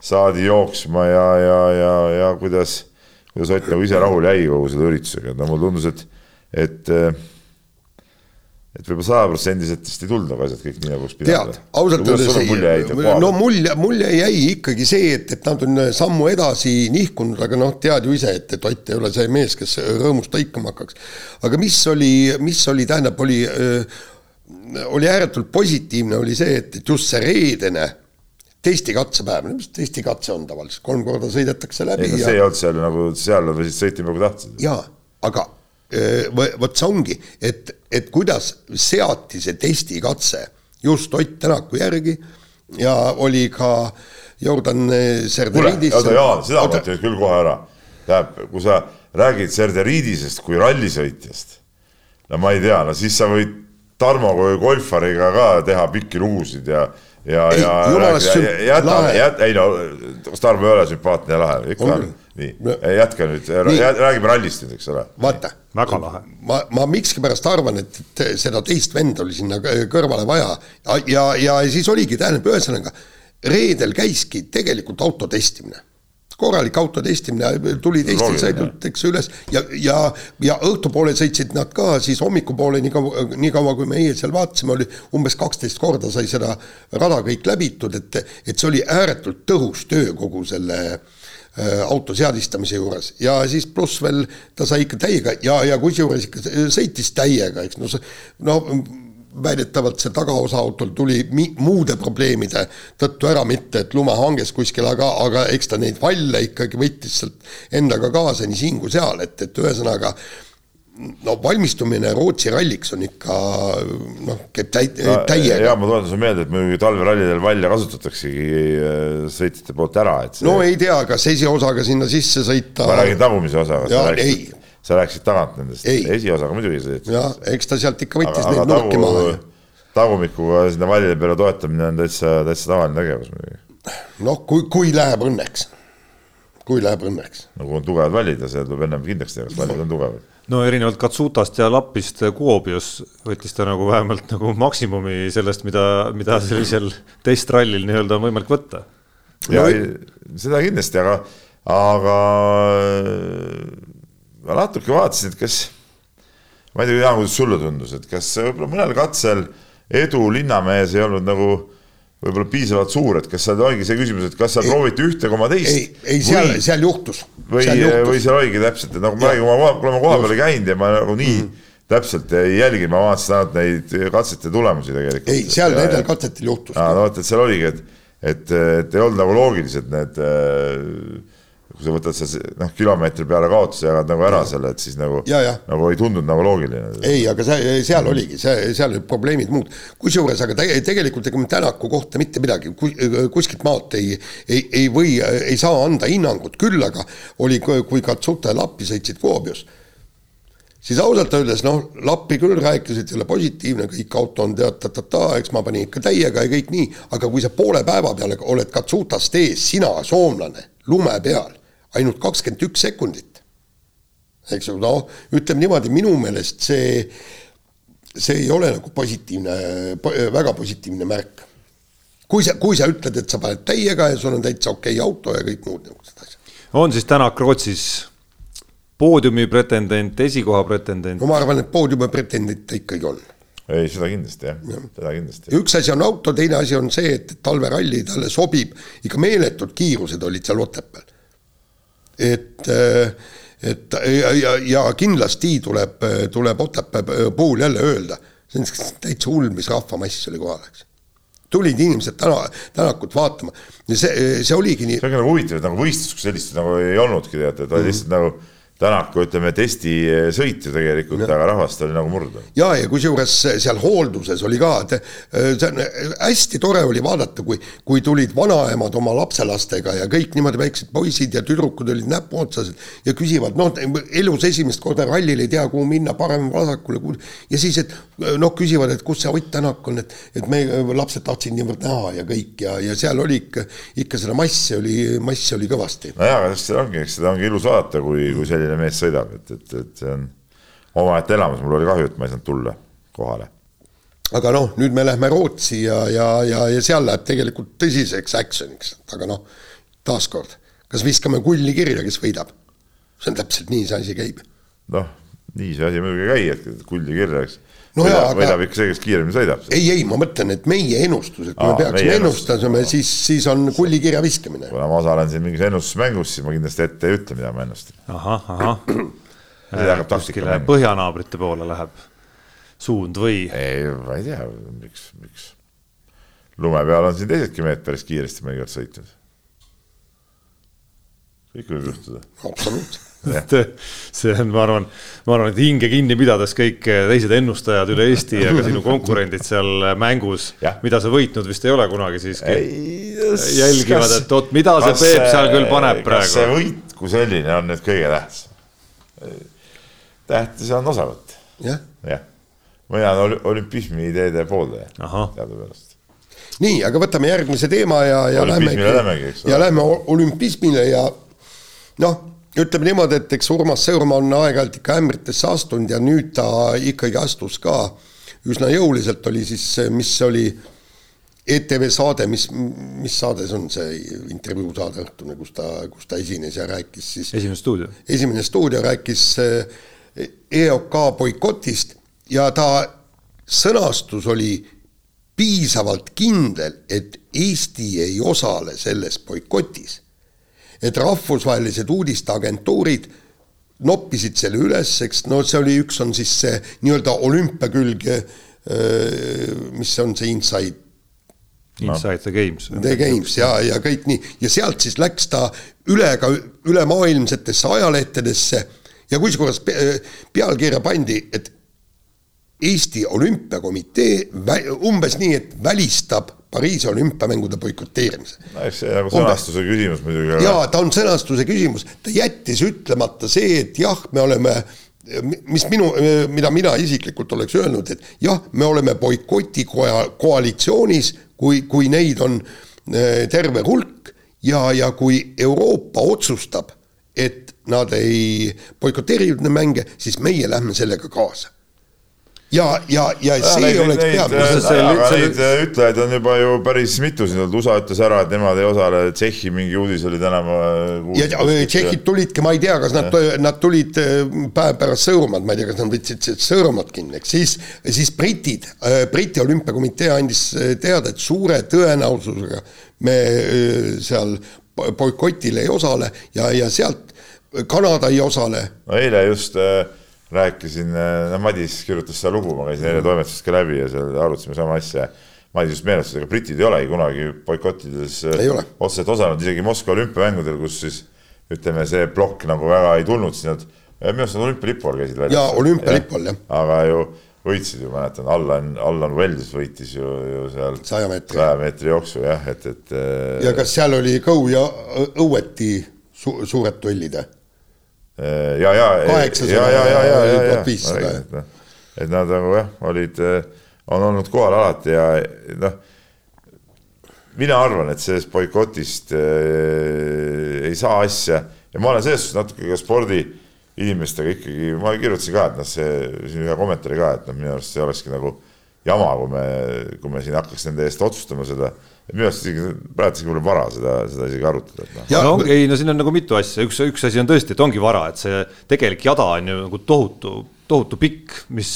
Speaker 4: saadi jooksma ja, ja, ja, ja kuidas, kuidas Ott nagu ise rahule jäi kogu selle üritusega, et no mulle tundus, et, et et võib-olla sajaprotsendiliselt vist ei tulnud nagu asjad kõik nii, nagu oleks
Speaker 2: pidanud. tead, ausalt öeldes ei, no mulje, mulje jäi ikkagi see, et, et nad on sammu edasi nihkunud, aga noh, tead ju ise, et, et Ott ei ole see mees, kes rõõmust lõikama hakkaks. aga mis oli, mis oli, tähendab, oli, oli ääretult positiivne, oli see, et, et just see reedene testikatsepäev, no mis testikatse on tavaliselt, kolm korda sõidetakse läbi.
Speaker 4: ei no see ei olnud seal nagu, seal võisid sõitma nagu tahtsid.
Speaker 2: jaa, aga vot see ongi, et, et kuidas seati see testikatse just Ott Tänaku järgi ja oli ka Jordan Serderiidis.
Speaker 4: oota Jaan, seda ma ütlen küll kohe ära. tähendab, kui sa räägid Serderiidisest kui rallisõitjast, no ma ei tea, no siis sa võid Tarmo kui golfariga ka teha pikki lugusid ja ja, ja jäta, jäta, ei no, Starbo ei ole sümpaatne ja lahe, ikka on, nii. Jätka nüüd, räägime rallist nüüd, eks ole.
Speaker 2: vaata,
Speaker 3: väga lahe.
Speaker 2: ma, ma mikskipärast arvan, et, et seda teist venda oli sinna kõrvale vaja. Ja, ja, ja siis oligi, tähendab, ühesõnaga reedel käiski tegelikult auto testimine korralik auto testimine, tuli teistel sõidult, eks üles ja, ja, ja õhtupoole sõitsid nad ka siis hommikupoole, nii kaua, nii kaua kui meie seal vaatasime, oli umbes kaksteist korda sai seda rada kõik läbitud, et, et see oli ääretult tõhus töö kogu selle äh, auto seadistamise juures. Ja siis pluss veel ta sai ikka täiega ja, ja kusjuures ikka sõitis täiega, eks no see, no väidetavalt see tagaosa autol tuli mi-, muude probleemide tõttu ära, mitte et lume hanges kuskil, aga, aga eks ta neid valle ikkagi võttis sealt endaga kaasa nii siin kui seal, et, et ühesõnaga no valmistumine Rootsi ralliks on ikka noh, käib täi-, täiega.
Speaker 4: jaa, ma tuletan sulle meelde, et muidugi talverallidel valle kasutataksegi äh, sõitjate poolt ära, et
Speaker 2: see... no ei tea, kas esiosaga sinna sisse sõita
Speaker 4: ma räägin tagumise osaga.
Speaker 2: jaa, ei
Speaker 4: sa rääkisid tagant nendest,
Speaker 2: Ei.
Speaker 4: esiosaga muidugi sõitsid.
Speaker 2: jah, eks ta sealt ikka võttis neid nurki maha
Speaker 4: tagu, tagumikuga sinna vallide peale toetamine on täitsa, täitsa tavaline tegevus muidugi.
Speaker 2: noh, kui, kui läheb õnneks, kui läheb õnneks.
Speaker 4: nagu on tugevad vallid ja seal tuleb ennem kindlaks teha, kas vallid on tugevad.
Speaker 3: no erinevalt Katsutast ja Lapist Kuopios võttis ta nagu vähemalt nagu maksimumi sellest, mida, mida sellisel testrallil nii-öelda on võimalik võtta.
Speaker 4: ja
Speaker 2: No-
Speaker 4: ei, seda kindlasti, aga, aga ma natuke vaatasin, et kas, ma ei tea, Jaan, kuidas sulle tundus, et kas võib-olla mõnel katsel edu linnamees ei olnud nagu võib-olla piisavalt suur, et kas seal oligi see küsimus, et kas seal prooviti ühte koma
Speaker 2: ei
Speaker 4: teist,
Speaker 2: ei seal, seal juhtus.
Speaker 4: või, või seal oligi täpselt, et nagu ma räägin, kui ma, koha peal ei käinud ja ma nagu nii mm -hmm. täpselt ei jälginud, ma vaatasin ainult neid katsete tulemusi tegelikult.
Speaker 2: ei, seal nendel katsetel juhtus.
Speaker 4: no vot, et seal oligi, et, et, et ei olnud nagu loogilised need, kui sa võtad seal noh, kilomeetri peale kaotuse jagad nagu ära selle, et siis nagu,
Speaker 2: Ja, ja.
Speaker 4: nagu ei tundunud nagu loogiline.
Speaker 2: ei, aga see, seal oligi, see, seal olid probleemid muud. kusjuures, aga te, tegelikult ega me Tänaku kohta mitte midagi kus, kuskilt maalt ei, ei, ei või, ei saa anda hinnangut, küll aga oli, kui Katsuta ja Lappi sõitsid Kuopios, siis ausalt öeldes noh, Lappi küll rääkis, et jälle positiivne, kõik auto on tead ta-ta-ta, eks ma panin ikka täiega ja kõik nii, aga kui sa poole päeva peale oled Katsutast ees, sina, soomlane, lume peal, ainult kakskümmend üks sekundit eks ju, noh, ütleme niimoodi, minu meelest see, see ei ole nagu positiivne, väga positiivne märk. kui sa, kui sa ütled, et sa paned täiega ja sul on täitsa okei auto ja kõik muud niisugused asjad.
Speaker 3: on siis Tänak Rootsis poodiumi pretendent, esikoha pretendent
Speaker 2: no? ma arvan, et poodiumi pretendent ta ikkagi on.
Speaker 4: ei, seda kindlasti jah, seda kindlasti.
Speaker 2: ja üks asi on auto, teine asi on see, et talveralli talle sobib, ikka meeletud kiirused olid seal Otepääl. et, et ja, ja, ja kindlasti tuleb, tuleb Otepää puhul jälle öelda, see on täitsa hull, mis rahvamass oli kohal, eks. tulid inimesed täna, Tänakut vaatama ja see, see oligi nii
Speaker 4: see, ongi nagu huvitav, et nagu võistlust kui sellist nagu ei olnudki teate, et oli lihtsalt nagu Tänaku ütleme testisõit ju tegelikult, aga rahvast oli nagu murda.
Speaker 2: ja, ja kusjuures seal hoolduses oli ka, et äh, see on hästi tore oli vaadata, kui, kui tulid vanaemad oma lapselastega ja kõik niimoodi väiksed poisid ja tüdrukud olid näpuotsas ja küsivad, noh, elus esimest korda rallil ei tea, kuhu minna, parem-vasakule, ja siis, et noh, küsivad, et kus see Ott Tänak on, et, et me lapsed tahtsid niivõrd näha ja kõik ja, ja seal oli ikka, ikka seda massi oli, massi oli kõvasti.
Speaker 4: nojah, aga seda ongi, eks seda ongi ilus vaadata, kui, kui selline mees sõidab, et, et, et see on omaette elamus, mul oli kahju, et ma ei saanud tulla kohale.
Speaker 2: aga noh, nüüd me lähme Rootsi ja, ja, ja, ja seal läheb tegelikult tõsiseks action'iks, aga noh, taaskord, kas viskame kulli kirja, kes võidab? see on täpselt nii see asi käib.
Speaker 4: noh, nii see asi muidugi ei käi, et kuldi kirja, eks
Speaker 2: No
Speaker 4: võidab,
Speaker 2: aga-
Speaker 4: võidab ikka see, kes kiiremini sõidab.
Speaker 2: ei, ei, ma mõtlen, et meie ennustused, kui
Speaker 4: Aa,
Speaker 2: me peaksime ennustama, siis, siis on kulli kirja viskamine.
Speaker 4: kuna ma osalen siin mingis ennustusmängus, siis ma kindlasti ette ei ütle, mida ma ennustan.
Speaker 3: ahah, ahah.
Speaker 4: See hakkab taktika
Speaker 3: põhjanaabrite poole läheb suund või?
Speaker 4: ei, ma ei tea, miks, miks. lume peal on siin teisedki mehed päris kiiresti mõnikord sõitnud. kõik võib juhtuda.
Speaker 2: absoluutselt.
Speaker 3: see on, ma arvan, ma arvan, et hinge kinni pidades kõik teised ennustajad üle Eesti ja ka sinu konkurendid seal mängus
Speaker 4: Jah.,
Speaker 3: mida sa võitnud vist ei ole kunagi siiski. jälgivad, et oot, mida see Peep seal küll paneb praegu?
Speaker 4: see võit kui selline on nüüd kõige tähtsam? tähtis on osavõtt,
Speaker 2: jah,
Speaker 4: jah. mina olen ol- olümpismi ideede pooldaja teadupärast.
Speaker 2: nii, aga võtame järgmise teema ja, ja lähme ja lähme olümpismile ja noh, ütleme niimoodi, et eks Urmas Sõõrmaa on aeg-ajalt ikka ämbritesse astunud ja nüüd ta ikkagi astus ka üsna jõuliselt oli siis, mis oli ETV saade, mis, mis saade see on, see intervjuu saade õhtune, kus ta, kus ta esines ja rääkis siis
Speaker 3: esimene stuudio.
Speaker 2: esimene stuudio rääkis eh, EOK boikotist ja ta sõnastus oli piisavalt kindel, et Eesti ei osale selles boikotis. Et rahvusvahelised uudisteagentuurid noppisid selle üles, eks no see oli, üks on siis see nii-öelda olümpia külg, mis on see inside
Speaker 3: Inside the Games.
Speaker 2: The Games ja, ja kõik nii. Ja sealt siis läks ta üle ka ülemaailmsetesse ajalehtedesse. Ja kusjuures pe- pealkirja pandi, et Eesti Olümpiakomitee umbes nii, et välistab Pariisi olümpiamängude boikoteerimise.
Speaker 4: no eks see nagu sõnastuse küsimus muidugi.
Speaker 2: jaa, ta on sõnastuse küsimus, ta jättis ütlemata see, et jah, me oleme mis minu, mida mina isiklikult oleks öelnud, et jah, me oleme boikoti koja, koalitsioonis, kui, kui neid on eh, terve hulk ja, ja kui Euroopa otsustab, et nad ei boikoteeri mänge, siis meie lähme sellega kaasa ja, ja, ja see
Speaker 4: neid,
Speaker 2: oleks peamine.
Speaker 4: aga neid ütlejaid on juba ju päris mitu siin olnud, USA ütles ära, et nemad ei osale, Tšehhi mingi uudis oli täna
Speaker 2: ja tšehhid tulidki, ma ei tea, kas nad, nad tulid äh, päev pärast Sõõrumaad, ma ei tea, kas nad võtsid Sõõrumaad kinni, eks siis, siis britid, äh, Briti olümpiakomitee andis äh, teada, et suure tõenäosusega me seal boikotil ei osale ja, ja sealt Kanada ei osale.
Speaker 4: no eile just äh, rääkisin, no Madis kirjutas seda lugu, ma käisin eile toimetusest ka läbi ja seal arutasime sama asja. Madis just meenutas, ega britid ei olegi kunagi boikottides otseselt osalenud, isegi Moskva olümpiamängudel, kus siis ütleme, see plokk nagu väga ei tulnud, siis nad, minu arust nad olümpialipu all käisid
Speaker 2: väljas. jaa, olümpialipu all, jah.
Speaker 4: aga ju võitsid ju, mäletan, Allan, Allan Wells võitis ju, ju seal
Speaker 2: saja meetri,
Speaker 4: meetri jooksu jah, et, et.
Speaker 2: ja kas seal oli Kõu ja Õueti su suured duellid või?
Speaker 4: Ja, ja, ja, ja, ja, ja, ja, ja, ja, et nad nagu jah, olid, on olnud kohal alati ja noh, mina arvan, et sellest boikotist äh, ei saa asja. Ja ma olen selles suhtes natuke ka spordiinimestega ikkagi, ma kirjutasin ka, et noh, see siin ühe kommentaari ka, et noh, minu arust see olekski nagu jama, kui me, kui me siin hakkaks nende eest otsustama seda minu arust isegi praegu isegi pole vara seda, seda isegi arutada.
Speaker 3: No. No, ei no siin on nagu mitu asja, üks, üks asi on tõesti, et ongi vara, et see tegelik jada on ju nagu tohutu, tohutu pikk, mis,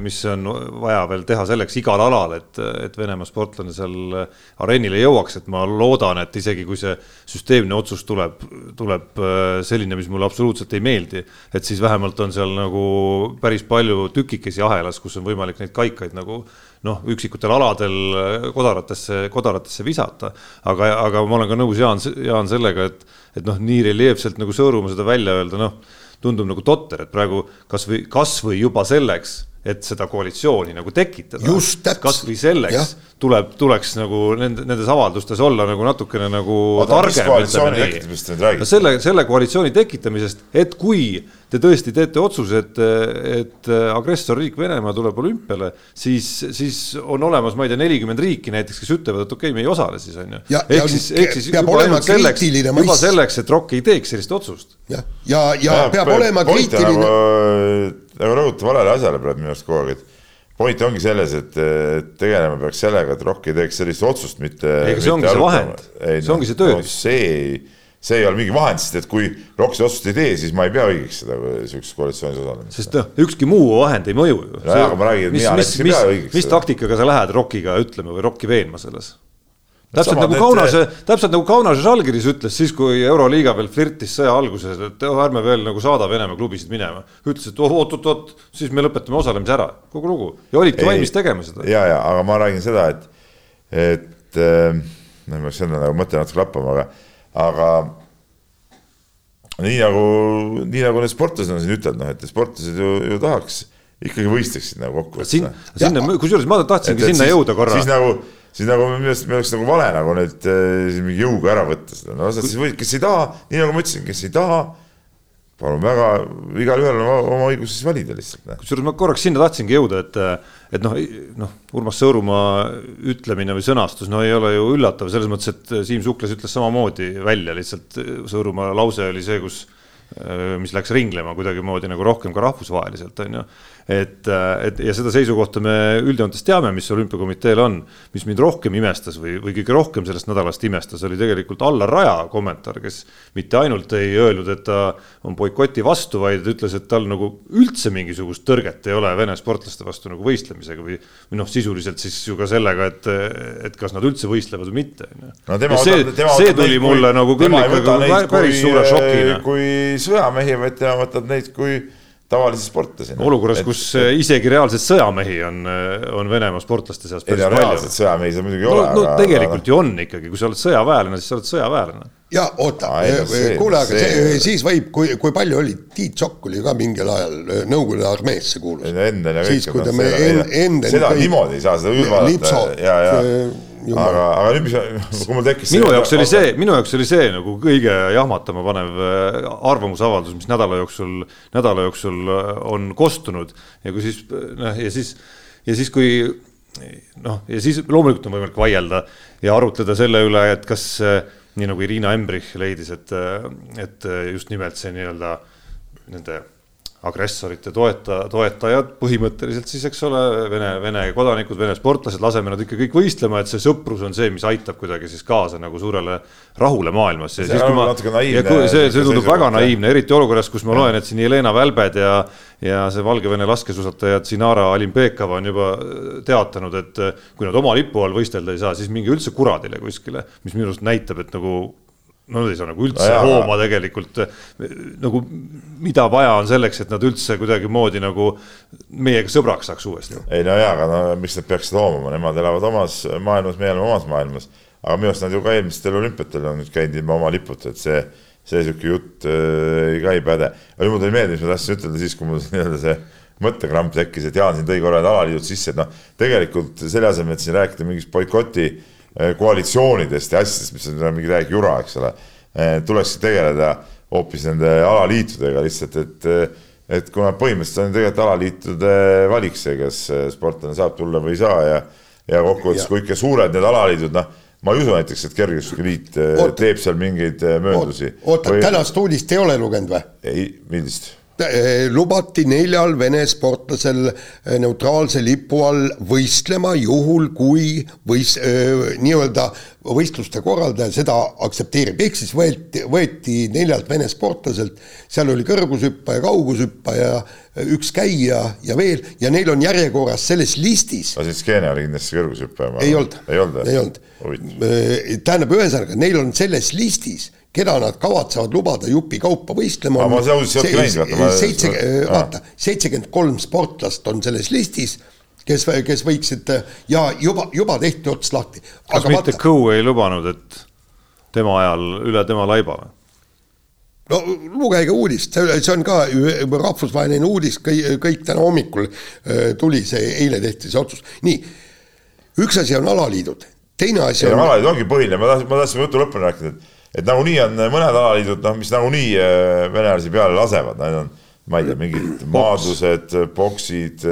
Speaker 3: mis on vaja veel teha selleks igal alal, et, et Venemaa sportlane seal areenile jõuaks, et ma loodan, et isegi kui see süsteemne otsus tuleb, tuleb selline, mis mulle absoluutselt ei meeldi, et siis vähemalt on seal nagu päris palju tükikesi ahelas, kus on võimalik neid kaikaid nagu noh, üksikutel aladel kodaratesse, kodaratesse visata. aga, aga ma olen ka nõus Jaan, Jaan sellega, et, et noh, nii reljeefselt nagu Sõõrumaa seda välja öelda, noh, tundub nagu totter, et praegu kasvõi, kasvõi juba selleks et seda koalitsiooni nagu tekitada. kasvõi selleks ja. tuleb, tuleks nagu nende, nendes avaldustes olla nagu natukene nagu
Speaker 4: Oota, targem.
Speaker 3: no selle, selle koalitsiooni tekitamisest, et kui te tõesti teete otsuse, et, et agressorriik Venemaa tuleb olümpiale, siis, siis on olemas, ma ei tea, nelikümmend riiki näiteks, kes ütlevad, et okei okay,, me ei osale siis on ju. ehk siis, ehk siis juba ainult selleks, juba selleks, et ROK ei teeks sellist otsust.
Speaker 2: jah, ja, ja, ja, ja peab olema kriitiline
Speaker 4: nagu nagu rõhuta valele asjale praegu minu arust kogu aeg, et point ongi selles, et tegelema peaks sellega, et ROK ei teeks sellist otsust, mitte.
Speaker 3: ega see ongi see vahend, see ongi see tööriist
Speaker 4: no,. see, see ei ole mingi vahend, sest et kui ROK seda otsust ei tee, siis ma ei pea õigeks seda sihukeses koalitsioonis osalemist.
Speaker 3: sest noh, ükski muu vahend ei mõju ju.
Speaker 4: nojah, aga ma räägin, et mina näiteks ei pea õigeks.
Speaker 3: mis taktikaga sa lähed ROK-iga ütlema või ROK-i veenma selles? täpselt nagu Kaunase, täpselt nagu Kaunase Žalgiris ütles siis, kui Euroliiga veel flirtis sõja alguses, et oh, ärme veel nagu saada Venemaa klubisid minema. ütles, et oot-oot-oot, siis me lõpetame osalemise ära, kogu lugu ja olidki valmis tegema seda.
Speaker 4: ja, ja aga ma räägin seda, et, et noh, ma peaks enda nagu mõte natuke lappama, aga, aga nii nagu, nii nagu need sportlased on siin ütelnud, noh, et sportlased ju, ju tahaks ikkagi võistleksid nagu kokku.
Speaker 3: sinna, sinna, kusjuures ma tahtsingi et, sinna siis, jõuda korra.
Speaker 4: siis nagu siis nagu minu meelest me oleks nagu vale nagu neid äh, mingi jõuga ära võtta seda, no sa siis võid, kes ei taha, nii nagu ma ütlesin, kes ei taha, palun väga, igalühel on oma õigus siis valida lihtsalt.
Speaker 3: kusjuures ma korraks sinna tahtsingi jõuda, et, et noh, noh, Urmas Sõõrumaa ütlemine või sõnastus, no ei ole ju üllatav selles mõttes, et Siim Suklas ütles samamoodi välja, lihtsalt Sõõrumaa lause oli see, kus mis läks ringlema kuidagimoodi nagu rohkem ka rahvusvaheliselt, on ju et, et ja seda seisukohta me üldjoontes teame, mis olümpiakomiteel on, mis mind rohkem imestas või, või kõige rohkem sellest nädalast imestas, oli tegelikult Allar Raja kommentaar, kes mitte ainult ei öelnud, et ta on boikoti vastu, vaid ütles, et tal nagu üldse mingisugust tõrget ei ole Vene sportlaste vastu nagu võistlemisega või, või noh, sisuliselt siis ju ka sellega, et, et kas nad üldse võistlevad või mitte.
Speaker 4: no tema
Speaker 3: see,
Speaker 4: tema
Speaker 3: see tuli neid, mulle kui, nagu küll ikkagi päris
Speaker 4: kui,
Speaker 3: suure šokina.
Speaker 4: kui sõjamehi, vaid tema võtab neid kui tavalisi sportlasi.
Speaker 3: olukorras, kus äh, isegi reaalseid sõjamehi on, on Venemaa sportlaste seas päris palju
Speaker 4: reaalselt. sõjamehi seal muidugi ei
Speaker 3: no,
Speaker 4: ole.
Speaker 3: no tegelikult ju on ikkagi, kui sa oled sõjaväelane, siis sa oled sõjaväelane.
Speaker 2: Ja oota
Speaker 4: no, see-
Speaker 2: kuule, aga see,
Speaker 4: see-
Speaker 2: see, siis võib, kui, kui palju oli, Tiit Sokk oli ka mingil ajal Nõukogude armeesse kuulus. Siis, kui ta me en, Endel
Speaker 4: seda niimoodi ei saa seda
Speaker 2: Lipso,
Speaker 4: vaadata ja, ja
Speaker 2: see jumal.
Speaker 4: aga, aga nüüd, mis, kui mul tekkis
Speaker 3: minu jaoks oli see, minu jaoks oli see nagu kõige jahmatama panev arvamusavaldus, mis nädala jooksul, nädala jooksul on kostunud ja kui siis noh, ja siis, ja siis, kui noh, ja siis loomulikult on võimalik vaielda ja arutleda selle üle, et kas äh, nii nagu Irina Embrich leidis, et, et just nimelt see nii-öelda nende agressorite toeta, toetajad põhimõtteliselt siis, eks ole, Vene, Vene kodanikud, Vene sportlased, laseme nad ikka kõik võistlema, et see sõprus on see, mis aitab kuidagi siis kaasa nagu suurele rahule maailmas.
Speaker 4: See on natuke naiivne
Speaker 3: see, see tundub
Speaker 4: seisukoht,
Speaker 3: väga naiivne, eriti olukorras, kus ma loen, et siin Jelena Välbed ja ja see Valgevene laskesuusataja Tsinara Alimpekova on juba äh, teatanud, et äh, kui nad oma lipu all võistelda ei saa, siis minge üldse kuradile kuskile, mis minu arust näitab, et nagu no nad ei saa nagu üldse
Speaker 4: aga-
Speaker 3: hooma tegelikult nagu mida vaja on selleks, et nad üldse kuidagimoodi nagu meiega sõbraks saaks uuesti.
Speaker 4: ei no jaa, aga no miks nad peaksid hoomama, nemad elavad omas maailmas, meie elame omas maailmas. aga minu arust nad ju ka eelmistel olümpiatel on nüüd käinud ilma oma liputa, et see, see sihuke jutt äh, ka ei päde. aga nüüd mul tuli meelde, mis ma tahtsin ütelda siis, kui mul nii-öelda see mõttekramp tekkis, et Jaan siin tõi korra need alaliidud sisse, et noh, tegelikult selle asemel, et siin rääkida mingist boikoti äh, koalitsioonidest ja asjadest, mis on mingi täielik jura, eks ole, tuleks tegeleda hoopis nende alaliitudega lihtsalt, et et kuna põhimõtteliselt on tegelikult alaliitude valik see, kas sportlane saab tulla või ei saa ja ja kokkuvõttes, kui ikka suured need alaliidud, noh, ma ei usu näiteks, et kergejõustikuliit eh, teeb seal mingeid eh, mööndusi.
Speaker 2: oota, tänast uudist ei ole lugenud või?
Speaker 4: ei, millist?
Speaker 2: Lubati neljal Vene sportlasel eh, neutraalse lipu all võistlema juhul, kui võis-, nii-öelda võistluste korraldaja seda aktsepteerib, ehk siis võeti, võeti neljalt Vene sportlaselt, seal oli kõrgushüppaja, kaugushüppaja, üks käija ja veel ja neil on järjekorras selles listis
Speaker 4: aga siis Skeene oli kindlasti kõrgushüppaja.
Speaker 2: ei olnud,
Speaker 4: ei olnud,
Speaker 2: ei olnud. tähendab, ühesõnaga neil on selles listis, keda nad kavatsevad lubada jupi kaupa võistlema.
Speaker 4: Vaata,
Speaker 2: seitse,
Speaker 4: aa.
Speaker 2: vaata, seitsekümmend kolm sportlast on selles listis, kes, kes võiksid ja juba, juba tehti ots lahti.
Speaker 3: kas
Speaker 2: aga
Speaker 3: mitte
Speaker 2: vaata,
Speaker 3: Kõu ei lubanud, et tema ajal üle tema laiba või?
Speaker 2: no lugege uudist, see on ka rahvusvaheline uudis, kõik, täna hommikul äh, tuli see, eile tehti see otsus, nii. üks asi on alaliidud, teine asi
Speaker 4: ei
Speaker 2: on
Speaker 4: alaliit ongi põhiline, ma tahtsin, ma tahtsin jutu lõpuni rääkida, et et nagunii on mõned alaliidud, noh, mis nagunii eh, venelasi peale lasevad, need on, ma ei tea, mingid maadlused, poksid,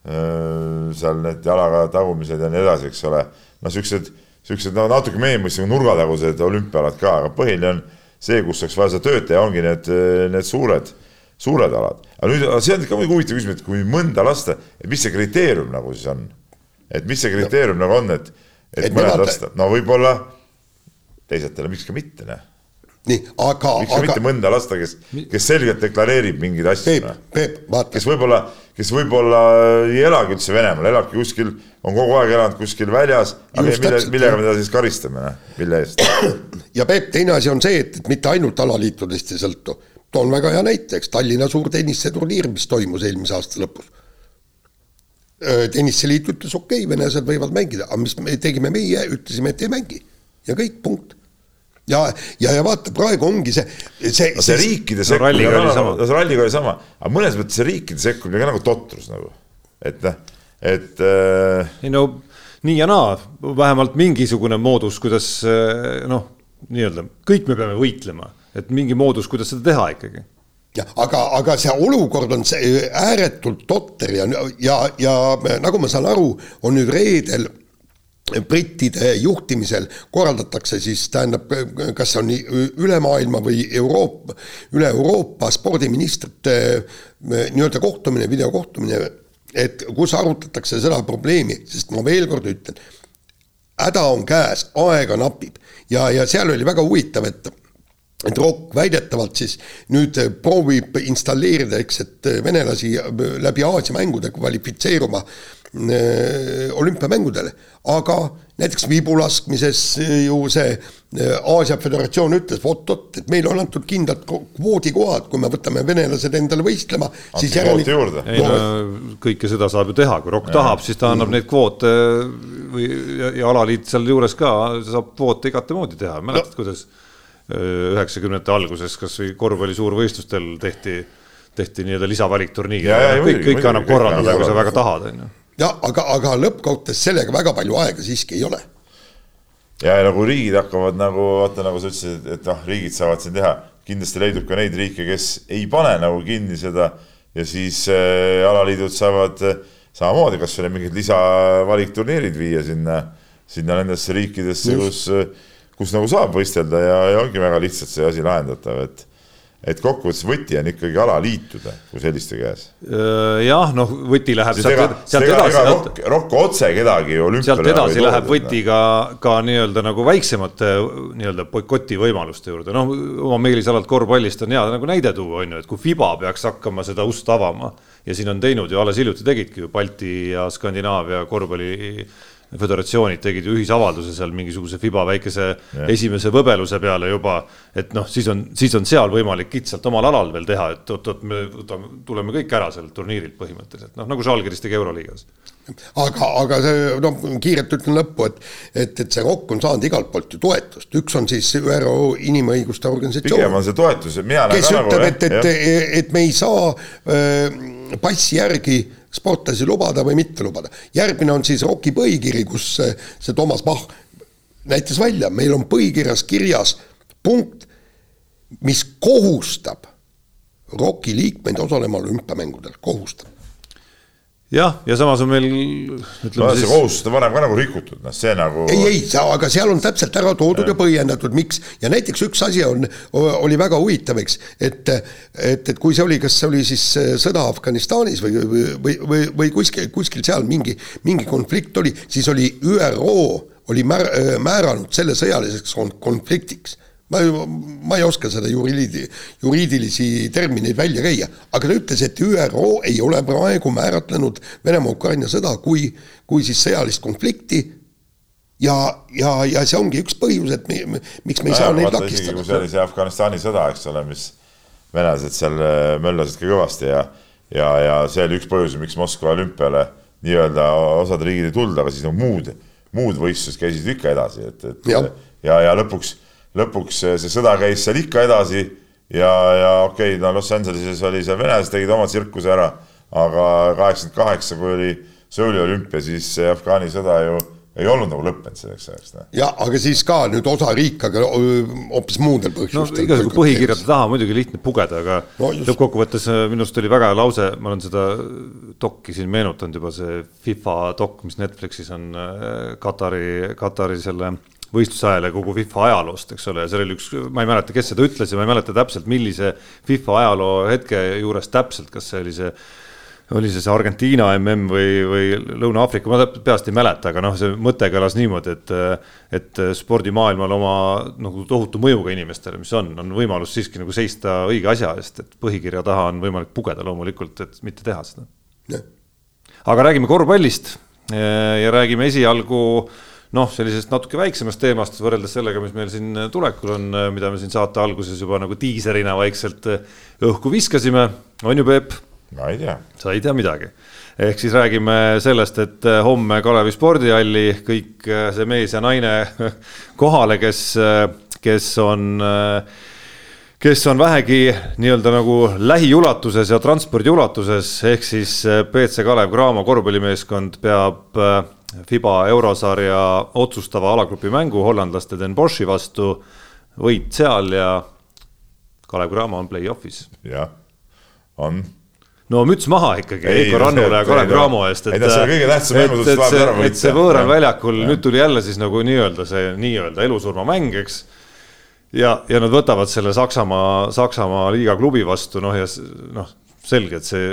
Speaker 4: seal need jalaga tagumised ja nii edasi, eks ole. noh, siuksed, siuksed no natuke meie mõistes nurgatagused olümpiaalad ka, aga põhiline on see, kus oleks vaja seda tööd teha, ongi need, need suured, suured alad. aga nüüd, see on ka muidugi huvitav küsimus, et kui mõnda lasta, et mis see kriteerium nagu siis on? et mis see kriteerium nagu on, et, et
Speaker 2: Et
Speaker 4: mõned lasta, no võib-olla teised jälle, miks ka mitte, noh.
Speaker 2: nii, aga,
Speaker 4: miks ka
Speaker 2: aga
Speaker 4: mitte mõnda lasta, kes, kes selgelt deklareerib mingeid asju,
Speaker 2: Peep
Speaker 4: noh.,
Speaker 2: Peep, vaata,
Speaker 4: kes võib-olla, kes võib-olla ei elagi üldse Venemaal, elabki kuskil, on kogu aeg elanud kuskil väljas, aga
Speaker 2: Just
Speaker 4: mille, millega me teda siis karistame, noh, mille eest?
Speaker 2: ja Peep, teine asi on see, et, et mitte ainult alaliitudest ei sõltu. toon väga hea näite, eks Tallinna suurtenniseturniir, mis toimus eelmise aasta lõpus. tenniseliit ütles okei okay,, venelased võivad mängida, aga mis me tegime meie, ütlesime, et ei mängi ja kõik, punkt. ja, ja, ja vaata, praegu ongi see, see,
Speaker 4: no see riikide
Speaker 3: No
Speaker 4: sekkumine
Speaker 3: ralliga oli sama.
Speaker 4: no see ralliga oli sama, aga mõnes mõttes see riikide sekkumine ka nagu totrus nagu, et noh, et äh,
Speaker 3: ei no nii ja naa, vähemalt mingisugune moodus, kuidas eh, noh, nii-öelda kõik me peame võitlema, et mingi moodus, kuidas seda teha ikkagi.
Speaker 2: ja aga, aga see olukord on see ääretult totter ja, ja, ja nagu ma saan aru, on nüüd reedel brittide juhtimisel korraldatakse siis tähendab, kas see on üle maailma või Euroopa, üle Euroopa spordiministrite nii-öelda kohtumine, videokohtumine, et kus arutatakse seda probleemi, sest ma veel kord ütlen, häda on käes, aega napib. Ja, ja seal oli väga huvitav, et et Rock väidetavalt siis nüüd proovib installeerida, eks, et venelasi läbi Aasia mängude kvalifitseeruma äh, olümpiamängudele, aga näiteks vibulaskmises ju see äh, Aasia Föderatsioon ütles, vot-vot, et meile on antud kindlad kvoodikohad, kui me võtame venelased endale võistlema, siis
Speaker 4: järelikult juurde.
Speaker 3: ei no kõike seda saab ju teha, kui ROK tahab, siis ta annab neid kvoote või ja, ja alaliit sealjuures ka saab kvoote igatemoodi teha, mäletad no., kuidas üheksakümnendate alguses kasvõi korvpalli suurvõistlustel tehti, tehti nii-öelda lisavalikturniir. kõik, kõike annab korraldada, kui sa väga tahad, on ju.
Speaker 2: Jah, aga, aga lõppkokkuvõttes sellega väga palju aega siiski ei ole.
Speaker 4: ja, ja nagu riigid hakkavad nagu, vaata nagu sa ütlesid, et noh, riigid saavad siin teha, kindlasti leidub ka neid riike, kes ei pane nagu kinni seda ja siis äh, alaliidud saavad äh, samamoodi kasvõi mingid lisavalikturniirid viia sinna, sinna nendesse riikidesse, kus äh, kus nagu saab võistelda ja, ja ongi väga lihtsalt see asi lahendatav, et et kokkuvõttes võti on ikkagi alaliitude kui selliste käes.
Speaker 3: jah, noh, võti läheb sealt, ega, sealt
Speaker 4: edasi. Rokk, Rokk otse kedagi
Speaker 3: olümpiale. sealt edasi läheb võti ka, ka nii-öelda nagu väiksemate nii-öelda boikoti võimaluste juurde, noh, oma meelisalalt korvpallist on hea nagu näide tuua, on ju, et kui Fiba peaks hakkama seda ust avama ja siin on teinud ju alles hiljuti tegidki ju Balti ja Skandinaavia korvpalli föderatsioonid tegid ju ühisavalduse seal mingisuguse Fiba väikese ja. esimese võbeluse peale juba, et noh, siis on, siis on seal võimalik kitsalt omal alal veel teha, et oot-oot, me võtame, tuleme kõik ära sellelt turniirilt põhimõtteliselt, noh nagu Žalgiris tegi Euroliigas.
Speaker 2: aga, aga see noh, kiirelt ütlen lõppu, et, et, et see ROK on saanud igalt poolt ju toetust, üks on siis ÜRO inimõiguste organisatsioon.
Speaker 4: pigem on see toetus, mina näen
Speaker 2: ka nagu. kes ütleb, et, et, et me ei saa äh, passi järgi sportlasi lubada või mitte lubada. järgmine on siis ROK-i põhikiri, kus see, see Toomas Bach näitas välja, meil on põhikirjas kirjas punkt, mis kohustab ROK-i liikmeid osalema olümpiamängudel, kohustab
Speaker 3: jah, ja samas on meil
Speaker 4: ütleme siis. see kohustus on varem ka nagu rikutud, noh, see nagu.
Speaker 2: ei, ei, aga seal on täpselt ära toodud ja, ja põhjendatud, miks ja näiteks üks asi on, oli väga huvitav, eks, et, et, et kui see oli, kas see oli siis sõda Afganistanis või, või, või, või, või kuskil, kuskil seal mingi, mingi konflikt oli, siis oli ÜRO oli määr, määranud selle sõjaliseks konfliktiks ma, ma ei oska seda juriidi, juriidilisi termineid välja käia, aga ta ütles, et ÜRO ei ole praegu määratlenud Venemaa-Ukraina sõda kui, kui siis sõjalist konflikti ja, ja, ja see ongi üks põhjus, et me, miks me ei no saa neid takistada.
Speaker 4: kui see oli see Afganistani sõda, eks ole, mis venelased seal äh, möllasid ka kõvasti ja, ja, ja see oli üks põhjus, miks Moskva olümpiale nii-öelda osad riigid ei tulnud, aga siis no muud, muud võistlused käisid ikka edasi, et, et ja, ja, ja lõpuks lõpuks see sõda käis seal ikka edasi ja, ja okei okay,, no Los Angeleses oli seal venelased tegid oma tsirkuse ära, aga kaheksakümmend kaheksa, kui oli Seuli olümpia, siis see Afgaani sõda ju ei olnud nagu lõppenud selleks ajaks.
Speaker 2: Noh. ja aga siis ka nüüd osa riike, aga hoopis muudel põhjustel.
Speaker 3: no igasugu põhikirjade taha muidugi lihtne pugeda, aga no, lõppkokkuvõttes äh, minu arust oli väga hea lause, ma olen seda dokki siin meenutanud juba, see FIFA dok, mis Netflixis on äh, Katari, Katari selle võistluse ajal ja kogu FIFA ajaloost, eks ole, ja seal oli üks, ma ei mäleta, kes seda ütles ja ma ei mäleta täpselt, millise FIFA ajaloo hetke juures täpselt, kas see oli see oli see see Argentiina mm või, või Lõuna-Aafrika, ma peast ei mäleta, aga noh, see mõte kõlas niimoodi, et et spordimaailmal oma nagu tohutu mõjuga inimestele, mis on, on võimalus siiski nagu seista õige asja eest, et põhikirja taha on võimalik pugeda loomulikult, et mitte teha seda. aga räägime korvpallist ja räägime esialgu noh, sellisest natuke väiksemast teemast võrreldes sellega, mis meil siin tulekul on, mida me siin saate alguses juba nagu diiserina vaikselt õhku viskasime, on ju, Peep?
Speaker 4: ma ei tea.
Speaker 3: sa ei tea midagi. ehk siis räägime sellest, et homme Kalevi spordihalli kõik see mees ja naine kohale, kes, kes on kes on vähegi nii-öelda nagu lähiulatuses ja transpordi ulatuses, ehk siis BC Kalev Cramo korvpallimeeskond peab Fiba eurosarja otsustava alagrupi mängu hollandlaste Den Boschi vastu, võit seal ja Kalev Cramo on play-off'is.
Speaker 4: jah, on.
Speaker 3: No müts maha ikkagi Heiko Rannule ja Kalev Cramo eest,
Speaker 4: et, et, et,
Speaker 3: et see, et see võõral väljakul, nüüd tuli jälle siis nagu nii-öelda see nii-öelda elusurmamäng, eks. ja, ja nad võtavad selle Saksamaa, Saksamaa liiga klubi vastu, noh ja noh, selge, et see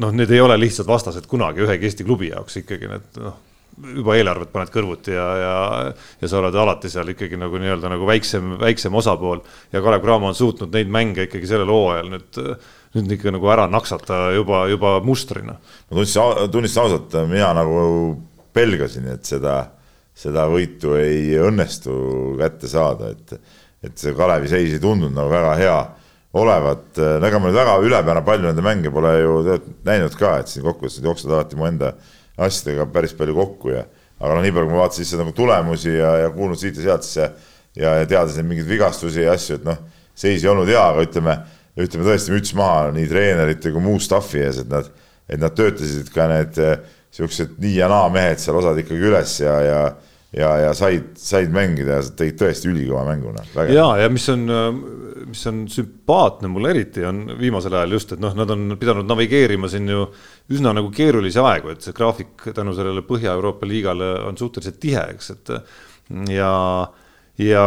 Speaker 3: noh, need ei ole lihtsad vastased kunagi ühegi Eesti klubi jaoks ikkagi need noh, juba eelarvet paned kõrvuti ja, ja, ja sa oled alati seal ikkagi nagu nii-öelda nagu väiksem, väiksem osapool. ja Kalev Cramo on suutnud neid mänge ikkagi sellel hooajal nüüd, nüüd ikka nagu ära naksata juba, juba mustrina.
Speaker 4: ma tunnistan, tunnistan ausalt, mina nagu pelgasin, et seda, seda võitu ei õnnestu kätte saada, et, et see Kalevi seis ei tundunud nagu väga hea olevat, ega ma nüüd väga ülepeale palju nende mänge pole ju näinud ka, et siin kokkuvõttes nad jooksevad alati mu enda asjadega päris palju kokku ja aga noh, nii palju, kui ma vaatasin siis nagu tulemusi ja, ja kuulnud siit ja sealt, siis ja, ja teades neid mingeid vigastusi ja asju, et noh, seis ei olnud hea, aga ütleme, ütleme tõesti müts maha nii treenerite kui muu staff'i ees, et nad, et nad töötasid ka need niisugused nii ja naa mehed seal osad ikkagi üles ja, ja ja, ja said, said mängida ja tegid tõesti ülikõva mängu. Noh,
Speaker 3: ja, ja mis on, mis on sümpaatne mulle eriti on viimasel ajal just, et noh, nad on pidanud navigeerima siin ju üsna nagu keerulisi aegu, et see graafik tänu sellele Põhja-Euroopa liigale on suhteliselt tihe, eks, et ja, ja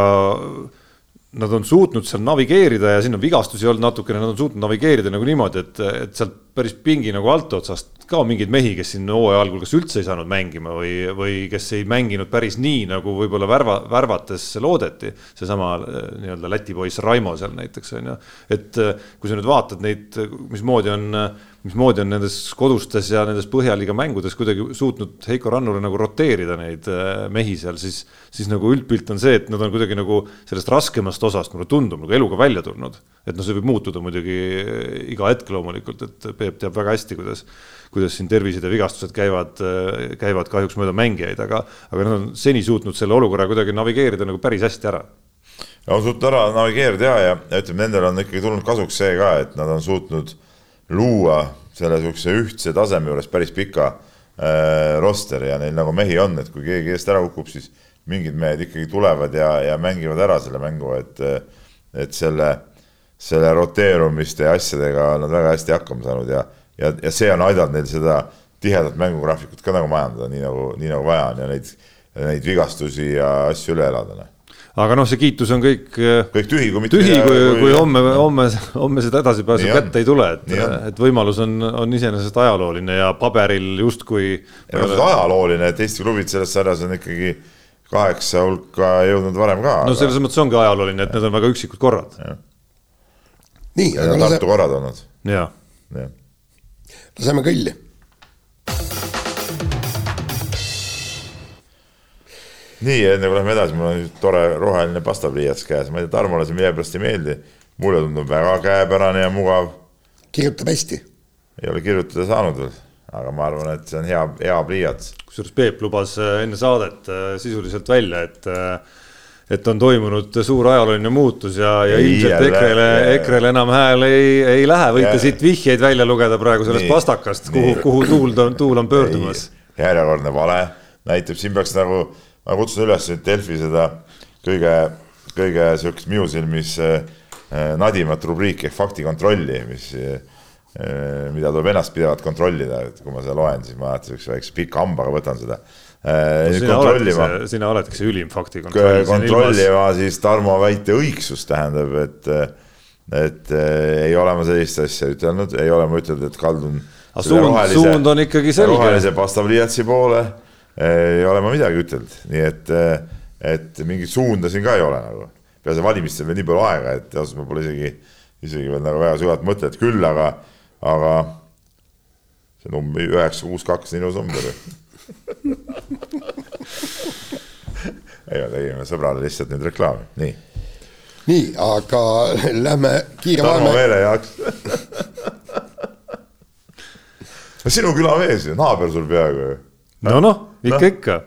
Speaker 3: nad on suutnud seal navigeerida ja siin on vigastusi olnud natukene, nad on suutnud navigeerida nagu niimoodi, et, et sealt päris pingi nagu altotsast ka mingeid mehi, kes siin hooaja algul kas üldse ei saanud mängima või, või kes ei mänginud päris nii, nagu võib-olla värva, värvates loodeti. seesama äh, nii-öelda Läti poiss Raimo seal näiteks on ju, et äh, kui sa nüüd vaatad neid, mismoodi on äh, mismoodi on nendes kodustes ja nendes Põhjaliiga mängudes kuidagi suutnud Heiko Rannula nagu roteerida neid äh, mehi seal, siis, siis nagu üldpilt on see, et nad on kuidagi nagu sellest raskemast osast, mulle tundub, nagu eluga välja tulnud. et noh, see võib muutuda muidugi äh, iga hetk loomulikult, et Peep teab väga hästi, kuidas, kuidas siin tervised ja vigastused käivad, äh, käivad kahjuks mööda mängijaid, aga, aga nad on seni suutnud selle olukorra kuidagi navigeerida nagu päris hästi ära
Speaker 4: on suutnud ära navigeerida ja, ja, ütleme, nendel on ikkagi tulnud kasuks see ka, et nad on suutnud luua selle niisuguse ühtse taseme juures päris pika äh, rosteri ja neil nagu mehi on, et kui keegi eest ära kukub, siis mingid mehed ikkagi tulevad ja, ja mängivad ära selle mängu, et, et selle, selle roteerumiste ja asjadega on nad väga hästi hakkama saanud ja, ja, ja see on aidanud neil seda tihedat mängugraafikut ka nagu majandada, nii nagu, nii nagu vaja on ja neid, neid vigastusi ja asju üle elada noh
Speaker 3: aga noh, see kiitus on kõik.
Speaker 4: Eh, kõik tühi, kui
Speaker 3: mitte. tühi, kui, kui, homme, homme, homme seda edasipääsu kätte ei tule, et, et võimalus on, on iseenesest ajalooline ja paberil justkui.
Speaker 4: ei no see on ajalooline, et Eesti klubid selles sarjas on ikkagi kaheksa hulka jõudnud varem ka.
Speaker 3: no selles mõttes ongi ajalooline, et need on väga üksikud korrad.
Speaker 2: nii,
Speaker 4: aga Tartu korrad olnud.
Speaker 3: ja,
Speaker 2: ja.. laseme kõlli
Speaker 4: nii, enne kui lähme edasi, mul on tore roheline pastapliiats käes, ma ei tea, Tarmole see millegipärast ei meeldi. mulle tundub väga käepärane ja mugav.
Speaker 2: kirjutab hästi.
Speaker 4: ei ole kirjutada saanud veel, aga ma arvan, et see on hea, hea pliiats.
Speaker 3: kusjuures Peep lubas äh, enne saadet äh, sisuliselt välja, et äh, et on toimunud suur ajalooline muutus ja, ja ei, ilmselt EKRE-le, EKRE-le enam hääl ei, ei lähe, võite siit vihjeid välja lugeda praegu sellest nii, pastakast, kuhu, kuhu tuul, tuul on pöördumas.
Speaker 4: järjekordne vale, näitab, siin peaks nagu ma kutsun üles nüüd Delfi seda kõige, kõige sihukest minu silmis eh, nadimat rubriiki ehk faktikontrolli, mis, eh, mida tuleb ennastpidevalt kontrollida, et kui ma seda loen, siis ma alati sihukese väikse pika hambaga võtan seda
Speaker 3: eh, no,. sina see, sina oledki see ülim faktikontroll.
Speaker 4: kontrollima siis Tarmo väite õigsust, tähendab, et, et ei ole ma sellist asja ütelnud, ei ole ma ütelnud, et kaldun.
Speaker 3: suund, suund on ikkagi selge.
Speaker 4: rohelise pastapliiatsi poole ei ole ma midagi ütelnud, nii et, et mingit suunda siin ka ei ole nagu. peale valimistel veel nii palju aega, et ausalt ma pole isegi, isegi veel nagu väga sügavalt mõtelnud, küll aga, aga see number üheksa, kuus, kaks on ilus number ei, me tegime sõbrale lihtsalt nüüd reklaami, nii.
Speaker 2: nii, aga lähme kiire
Speaker 4: Tarmo Meele jaoks no sinu külamees ju, naaber sul peaaegu ju.
Speaker 3: no noh ikka no., ikka.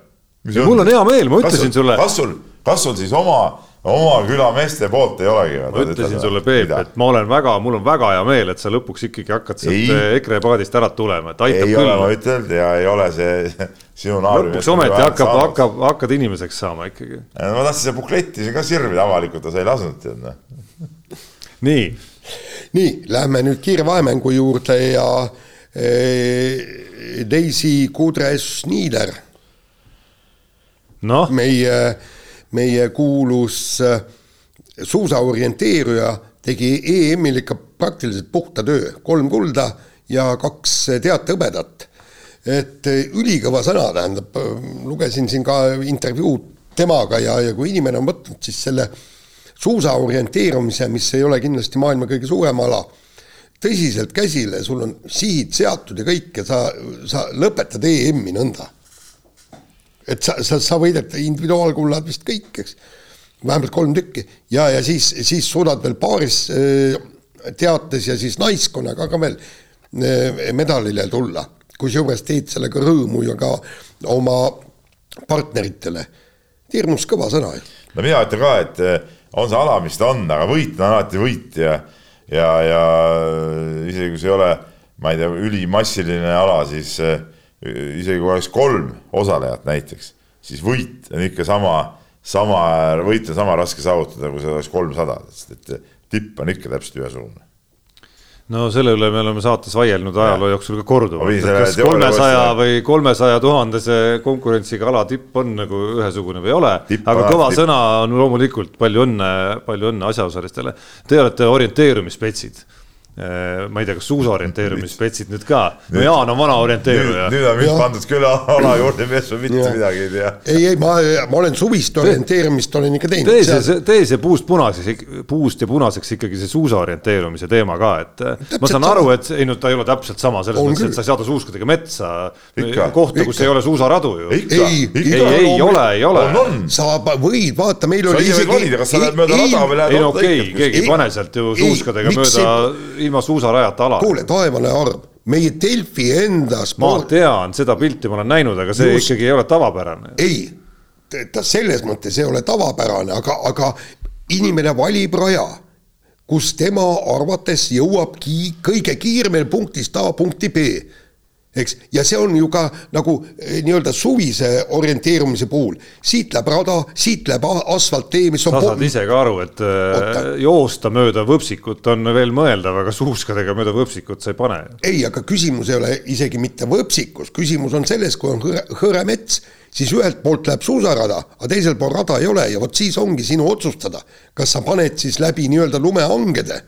Speaker 3: ja mul on hea meel, ma ütlesin
Speaker 4: sul,
Speaker 3: sulle.
Speaker 4: kas sul, kas sul siis oma, oma külameeste poolt ei olegi?
Speaker 3: ma ütlesin sulle, Peep, et ma olen väga, mul on väga hea meel, et sa lõpuks ikkagi hakkad sealt EKRE paadist ära tulema, et aitab
Speaker 4: ei küll. ei ole ma ütelnud ja ei ole see sinu naeru.
Speaker 3: lõpuks ometi hakkab, hakkab, hakkad inimeseks saama ikkagi.
Speaker 4: ma tahtsin seda bukletti siin ka sirvida avalikult, aga sa ei lasknud tead noh.
Speaker 3: nii.
Speaker 2: nii, lähme nüüd kiire vahemängu juurde ja eh, Daisy Kudres-Niider
Speaker 3: no.
Speaker 2: meie, meie kuulus äh, suusaorienteeruja tegi EM-il ikka praktiliselt puhta töö, kolm kulda ja kaks teatehõbedat. et ülikõva sõna, tähendab, lugesin siin ka intervjuud temaga ja, ja kui inimene on võtnud siis selle suusa orienteerumise, mis ei ole kindlasti maailma kõige suurem ala, tõsiselt käsile, sul on sihid seatud ja kõik ja sa, sa lõpetad EM-i nõnda. Et sa, sa, sa võidad individuaalkullad vist kõik, eks, vähemalt kolm tükki ja, ja siis, siis suudad veel paaris äh, teates ja siis naiskonnaga ka veel äh, medalile tulla, kusjuures teed sellega rõõmu ju ka oma partneritele. hirmus kõva sõna ju.
Speaker 4: no mina ütlen ka, et äh, on see ala, mis ta on, aga võit on alati võit ja ja, ja isegi kui see ei ole, ma ei tea, ülimassiline ala, siis eh, isegi kui oleks kolm osalejat näiteks, siis võit on ikka sama, sama, võit on sama raske saavutada, kui see oleks kolmsada, sest et tipp on ikka täpselt ühesugune
Speaker 3: no selle üle me oleme saates vaielnud ajaloo jooksul ka korduvalt, kas kolmesaja või kolmesaja tuhandese konkurentsiga ala tipp on nagu ühesugune või ei ole, aga kõva tipp. sõna on loomulikult palju õnne, palju õnne asjaosalistele. Te olete orienteerumisspetsid ma ei tea, kas suusa orienteerumisspetsid nüüd ka, no Jaan on vana orienteeruja.
Speaker 4: nüüd on mind pandud küll ala juurde, mees ma mitte ja. midagi ei tea.
Speaker 2: ei, ei, ma, ma olen suvist orienteerimist olen ikka teinud.
Speaker 3: tee see, tee see puust punaseks, puust ja punaseks ikkagi see suusa orienteerumise teema ka, et täpselt ma saan aru, et ei no ta ei ole täpselt sama selles mõttes, et sa ei saada suuskadega metsa, kohta, kus ei ole suusaradu ju.
Speaker 2: ei,
Speaker 3: ei, ei ole, ei ole.
Speaker 2: sa võid, vaata, meil oli
Speaker 4: isegi. sa ise võid valida, kas sa lähed mööda rada või lähed.
Speaker 3: ei no okei keegi ei pane sealt ju suuskadega mööda ilma suusarajata ala.
Speaker 2: kuule, taevane arm, meie Delfi enda
Speaker 3: sport. ma tean, seda pilti ma olen näinud, aga see Just... ikkagi ei ole tavapärane.
Speaker 2: ei, ta selles mõttes ei ole tavapärane, aga, aga inimene valib raja, kus tema arvates jõuab ki kõige kiiremini punktist A punkti B eks, ja see on ju ka nagu eh, nii-öelda suvise orienteerumise puhul, siit läheb rada, siit läheb asfalttee, mis on
Speaker 3: sa saad ise ka aru, et eh, Oota. joosta mööda võpsikut on veel mõeldav, aga suuskadega mööda võpsikut sa ei pane.
Speaker 2: ei, aga küsimus ei ole isegi mitte võpsikus, küsimus on selles, kui on hõre, hõre mets, siis ühelt poolt läheb suusarada, aga teisel pool rada ei ole ja vot siis ongi sinu otsustada, kas sa paned siis läbi nii-öelda lumehangede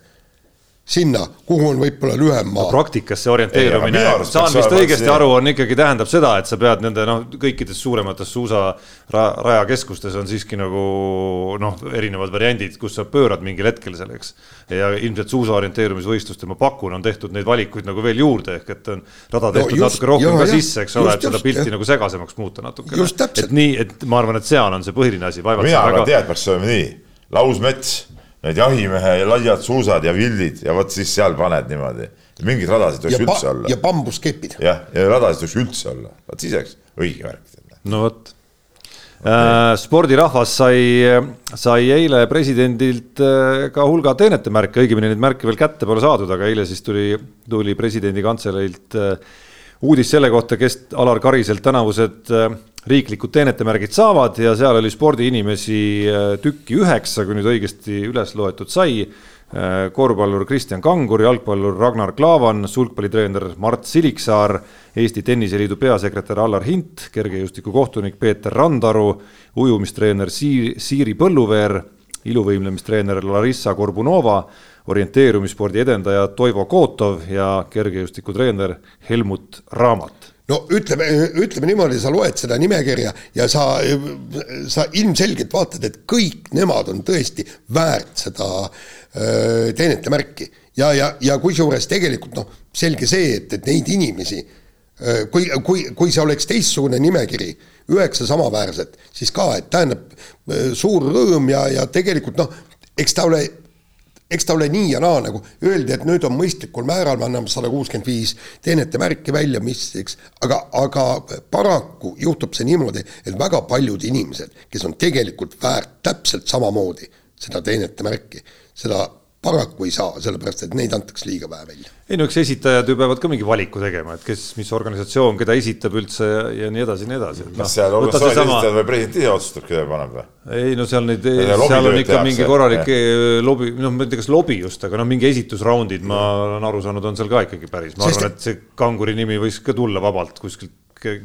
Speaker 2: sinna, kuhu on võib-olla lühem maa
Speaker 3: no,. praktikas see orienteerumine, saan vist õigesti aru, on ikkagi tähendab seda, et sa pead nende noh, kõikides suuremates suusarajakeskustes on siiski nagu noh, erinevad variandid, kus sa pöörad mingil hetkel selleks. ja ilmselt suusa orienteerumisvõistlustel ma pakun, on tehtud neid valikuid nagu veel juurde, ehk et on rada tehtud no, just, natuke rohkem jah, ka sisse, eks ole, et seda pilti jah. nagu segasemaks muuta natukene. et nii, et ma arvan, et seal on see põhiline asi.
Speaker 4: mina arvan, et tead, peaks olema nii, lausmets need jahimehe laiad suusad ja vildid ja vot siis seal paned niimoodi. mingeid radasid võiks üldse olla.
Speaker 2: ja bambuskepid.
Speaker 4: jah, ja radasid võiks üldse olla, vot siis oleks õige värk.
Speaker 3: no vot okay.. spordirahvas sai, sai eile presidendilt äh, ka hulga teenetemärke, õigemini neid märke veel kätte pole saadud, aga eile siis tuli, tuli presidendi kantseleilt äh, uudis selle kohta, kes Alar Kariselt tänavused riiklikud teenetemärgid saavad ja seal oli spordiinimesi äh, tükki üheksa, kui nüüd õigesti üles loetud sai. Äh, korvpallur Kristjan Kangur, jalgpallur Ragnar Klavan, sulgpallitreener Mart Siliksaar, Eesti Tenniseliidu peasekretär Allar Hint, kergejõustikukohtunik Peeter Randaru, ujumistreener Siiri, Siiri Põlluveer, iluvõimlemistreener Larissa Korbunova, orienteerumisspordi edendaja Toivo Kootov ja kergejõustikutreener Helmut Raamat
Speaker 2: no ütleme, ütleme niimoodi, sa loed seda nimekirja ja sa, sa ilmselgelt vaatad, et kõik nemad on tõesti väärt seda öö, teenetemärki. ja, ja, ja kusjuures tegelikult noh, selge see, et, et neid inimesi, kui, kui, kui see oleks teistsugune nimekiri, üheksa samaväärset, siis ka, et tähendab suur rõõm ja, ja tegelikult noh, eks ta ole eks ta ole nii ja naa, nagu öeldi, et nüüd on mõistlikul määral, me anname sada kuuskümmend viis teenete märki välja, mis, eks, aga, aga paraku juhtub see niimoodi, et väga paljud inimesed, kes on tegelikult väärt täpselt samamoodi seda teenete märki, seda paraku ei saa, sellepärast et neid antakse liiga vähe välja.
Speaker 3: ei no eks esitajad ju peavad ka mingi valiku tegema, et kes, mis organisatsioon, keda esitab üldse ja, ja nii edasi ja nii edasi.
Speaker 4: kas no, seal organisatsiooni sama... esitajad või president ise otsustab, keda paneb või?
Speaker 3: ei no seal neid, seal on ikka mingi korralik lobi, noh, ma ei tea, kas lobi just, aga noh, mingi esitusraundid, ma olen aru saanud, on seal ka ikkagi päris, ma Sest... arvan, et see kanguri nimi võiks ka tulla vabalt kuskilt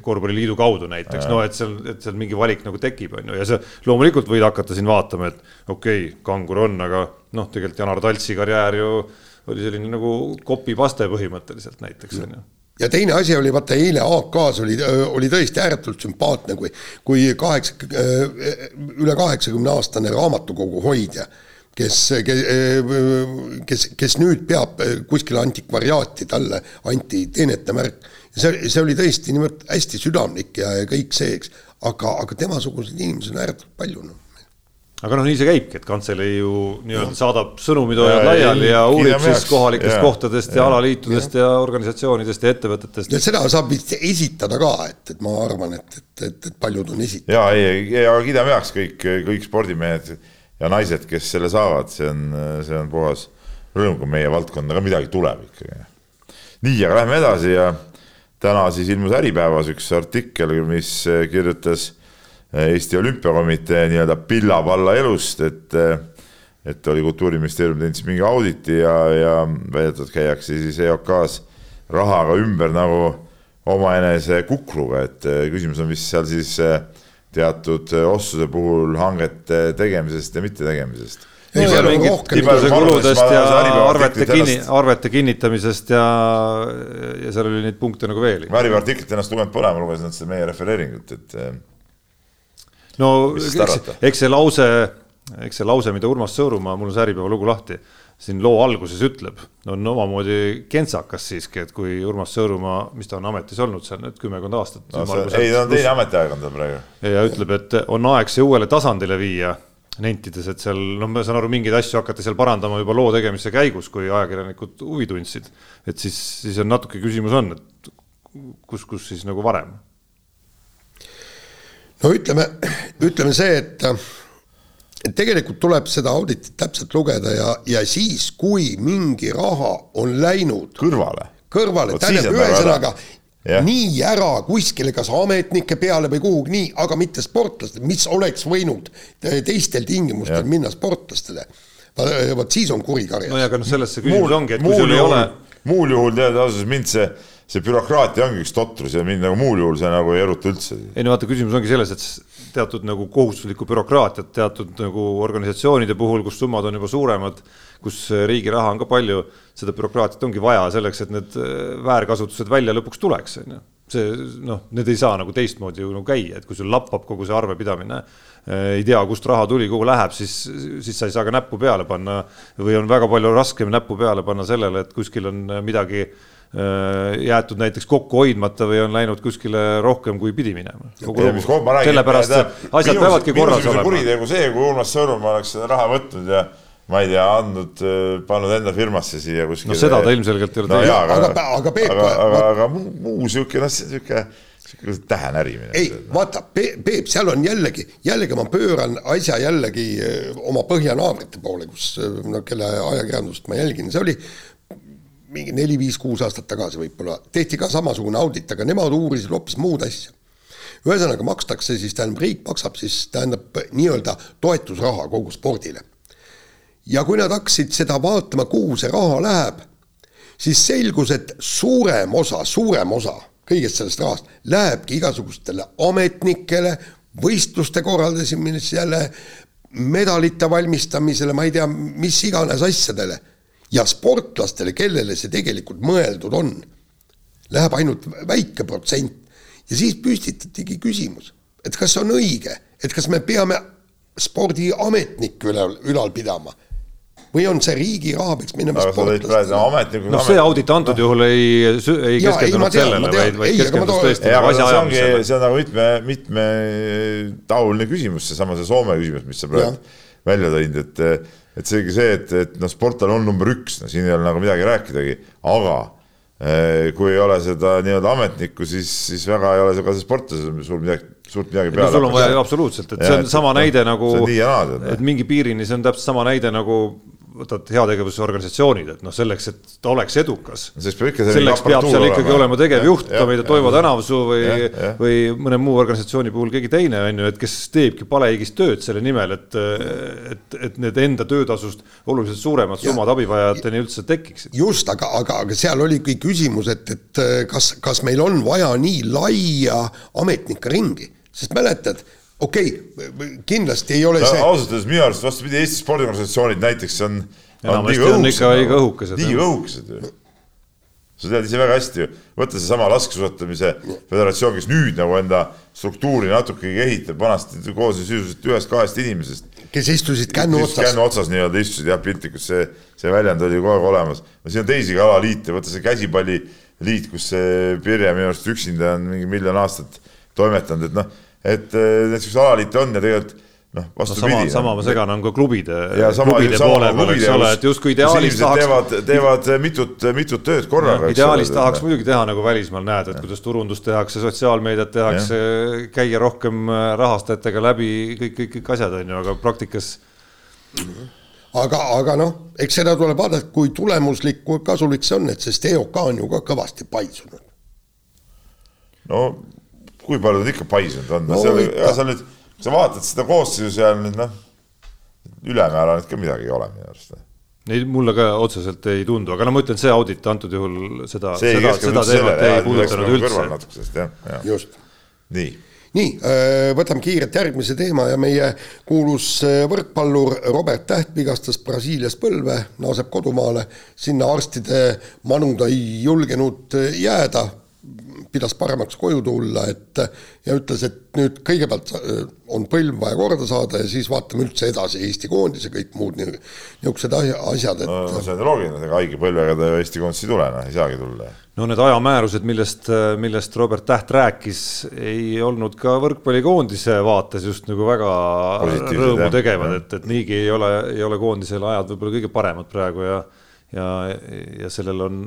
Speaker 3: korvpalliliidu kaudu näiteks, no et seal, et seal mingi valik nagu tekib, on ju, ja sa loomulikult võid hakata siin vaatama, et okei okay,, kangur on, aga noh, tegelikult Janar Taltsi karjäär ju oli selline nagu kopipaste põhimõtteliselt näiteks on ju.
Speaker 2: Ja teine asi oli, vaata eile AK-s oli, oli tõesti ääretult sümpaatne, kui, kui kaheksa, üle kaheksakümne aastane raamatukogu hoidja, kes, kes, kes nüüd peab kuskile antikvariaati, talle anti teenete märk. see, see oli tõesti niivõrd hästi südamlik ja, ja kõik see, eks, aga, aga temasuguseid inimesi on ääretult palju, noh
Speaker 3: aga noh, nii see käibki, et kantselei ju nii-öelda saadab sõnumitoojad laiali ja uurib siis kohalikest ja, kohtadest ja, ja alaliitudest ja. ja organisatsioonidest ja ettevõtetest.
Speaker 2: ja seda saab vist esitada ka, et, et ma arvan, et, et, et, et paljud on esitanud.
Speaker 4: ja ei, ja kiidame heaks kõik, kõik spordimehed ja naised, kes selle saavad, see on, see on puhas rõõm, kui meie valdkonda ka midagi tuleb ikkagi. nii, aga lähme edasi ja täna siis ilmus Äripäevas üks artikkel, mis kirjutas Eesti Olümpiakomitee nii-öelda pilla-palla elust, et et oli Kultuuriministeerium teinud siis mingi auditi ja, ja väidetavalt käiakse siis EOK-s rahaga ümber nagu omaenese kukruga, et küsimus on vist seal siis teatud otsuse puhul hangete tegemisest ja mittetegemisest
Speaker 3: ei seal mingit kuludest ja arvete kinni, arvete kinnitamisest ja, ja seal oli neid punkte nagu veel.
Speaker 4: ma Äripäeva artiklit ennast lugenud pole, ma lugesin seda meie refereeringut, et
Speaker 3: no eks, eks see lause, eks see lause, mida Urmas Sõõrumaa, mul on see Äripäeva lugu lahti, siin loo alguses ütleb, on omamoodi kentsakas siiski, et kui Urmas Sõõrumaa, mis ta on ametis olnud seal nüüd kümmekond aastat
Speaker 4: no,. ei, ta on teine ametiaeg on tal praegu.
Speaker 3: ja ütleb, et on aeg see uuele tasandile viia nentides, et seal noh, ma saan aru, mingeid asju hakati seal parandama juba loo tegemise käigus, kui ajakirjanikud huvi tundsid. et siis, siis on natuke küsimus on, et kus, kus siis nagu varem?
Speaker 2: No ütleme, ütleme see, et et tegelikult tuleb seda auditit täpselt lugeda ja, ja siis, kui mingi raha on läinud
Speaker 4: kõrvale,
Speaker 2: kõrvale, tähendab ühesõnaga Ja. nii ära kuskile, kas ametnike peale või kuhugi nii, aga mitte sportlastele, mis oleks võinud teistel tingimustel ja. minna sportlastele. vot siis on kurikari.
Speaker 3: no ja aga noh, selles see küsimus ongi, et kui sul ei ole.
Speaker 4: muul juhul tead ausalt öeldes mind see see bürokraatia ongi üks totrus ja mind nagu muul juhul see nagu ei eruta üldse.
Speaker 3: ei no vaata, küsimus ongi selles, et teatud nagu kohustuslikku bürokraatiat teatud nagu organisatsioonide puhul, kus summad on juba suuremad, kus riigi raha on ka palju, seda bürokraatiat ongi vaja selleks, et need äh, väärkasutused välja lõpuks tuleks, on ju see noh, need ei saa nagu teistmoodi ju nagu käia, et kui sul lappab kogu see arvepidamine, äh, ei tea, kust raha tuli, kuhu läheb, siis, siis sa ei saa ka näppu peale panna või on väga palju raskem näppu peale panna sellele, et kuskil on midagi äh, Äh, jäetud näiteks kokku hoidmata või on läinud kuskile rohkem, kui pidi minema. sellepärast asjad peavadki korras olema.
Speaker 4: kuritegu see, kui Urmas Sõõrumaa oleks seda raha võtnud ja ma ei tea, andnud, äh, pannud enda firmasse siia kuskile.
Speaker 3: no seda ta ilmselgelt ei ole
Speaker 4: teinud aga, aga, aga Peep. aga, aga, aga muu sihuke, noh, sihuke sihuke tähenärimine.
Speaker 2: ei, vaata, Peep, seal on jällegi, jällegi ma pööran asja jällegi äh, oma põhjanaabrite poole, kus no kelle ajakirjandust ma jälgin, see oli mingi neli-viis-kuus aastat tagasi võib-olla, tehti ka samasugune audit, aga nemad uurisid hoopis muud asja. ühesõnaga makstakse siis, tähendab, riik maksab siis, tähendab, nii-öelda toetusraha kogu spordile. ja kui nad hakkasid seda vaatama, kuhu see raha läheb, siis selgus, et suurem osa, suurem osa kõigest sellest rahast lähebki igasugustele ametnikele, võistluste korraldamisele, medalite valmistamisele, ma ei tea, mis iganes asjadele ja sportlastele, kellele see tegelikult mõeldud on, läheb ainult väike protsent. ja siis püstitatigi küsimus, et kas on õige, et kas me peame spordiametnikke ülal, ülal pidama või on see riigi raha peaks minema
Speaker 4: sportlastele.
Speaker 3: noh, see audit antud no. juhul ei, ei keskendunud sellele, vaid, vaid keskendus tõesti
Speaker 4: nagu asjaajamisele. see on nagu mitme, mitmetahuline küsimus, seesama see Soome küsimus, mis sa praegu välja tõid, et et seegi see, et, et noh, sportlane on number üks, no siin ei ole nagu midagi rääkidagi, aga eh, kui ei ole seda nii-öelda ametnikku, siis, siis väga ei ole ka see sportlasel sul midagi, suurt midagi peale.
Speaker 3: sul on vaja absoluutselt, et see on sama näide nagu, et mingi piirini, see on täpselt sama näide nagu võtad heategevusorganisatsioonid, et noh, selleks, et ta oleks edukas. selleks peab seal ikkagi olema, olema tegevjuht, ka mida Toivo Tänavsuu või, või mõne muu organisatsiooni puhul keegi teine on ju, et kes teebki palehigis tööd selle nimel, et, et, et need enda töötasust oluliselt suuremad summad abivajajateni üldse tekiksid.
Speaker 2: just, aga, aga, aga seal oligi küsimus, et, et kas, kas meil on vaja nii laia ametnike ringi, sest mäletad okei okay,, kindlasti ei ole no, see.
Speaker 4: ausalt öeldes minu arust vastupidi, Eesti spordiorganisatsioonid näiteks on.
Speaker 3: enamasti on ikka liiga õhukesed.
Speaker 4: liiga õhukesed ju. sa tead ise väga hästi ju, võta seesama laskesuusatamise föderatsioon, kes nüüd nagu enda struktuuri natukegi ehitab, vanasti koosnes sisuliselt ühest-kahest inimesest.
Speaker 2: kes istusid kännu otsas.
Speaker 4: kännu otsas nii-öelda istusid jah, piltlikult see, see väljend oli kogu aeg olemas. no siin on teisigi alaliite, võta see käsipalliliit, kus see Pirje minu arust üksinda on mingi miljon aastat toimetanud, et noh, et neid siukseid alaliite on ja tegelikult noh, vastupidi
Speaker 3: no,. sama, sama ma segan on ka klubide, klubide poole peal, eks ole, et justkui ideaalis tahaks.
Speaker 4: teevad, teevad mitut, mitut tööd korraga.
Speaker 3: ideaalis ole, tahaks muidugi teha nagu välismaal näed, et kuidas turundust tehakse, sotsiaalmeediat tehakse, käia rohkem rahastajatega läbi, kõik, kõik, kõik asjad on ju, aga praktikas.
Speaker 2: aga, aga noh, eks seda tuleb vaadata, kui tulemuslik, kui kasulik see on, et sest EOK on ju ka kõvasti paisunud.
Speaker 4: no kui palju ta ikka paisunud on no,, seal, seal nüüd sa vaatad seda koosseisu seal nüüd noh, ülemäära nüüd ka midagi ei ole minu arust.
Speaker 3: ei, mulle ka otseselt ei tundu, aga no ma ütlen, see audit antud juhul seda, seda, seda teemat ei puudutanud üldse.
Speaker 2: just.
Speaker 4: nii
Speaker 2: nii, äh, võtame kiirelt järgmise teema ja meie kuulus äh, võrkpallur Robert Täht vigastas Brasiilias põlve, naaseb kodumaale, sinna arstide manu ta ei julgenud äh, jääda pidas paremaks koju tulla, et ja ütles, et nüüd kõigepealt äh, on põlv vaja korda saada ja siis vaatame üldse edasi Eesti koondis ja kõik muud niisugused asjad, et
Speaker 4: no see on loogiline, ega haige põlvega ta ju Eesti koondisse ei tule, noh, ei saagi tulla.
Speaker 3: no need ajamäärused, millest, millest Robert Täht rääkis, ei olnud ka võrkpallikoondise vaates just nagu väga rõõmu tegevad, et, et niigi ei ole, ei ole koondisel ajad võib-olla kõige paremad praegu ja ja, ja sellel on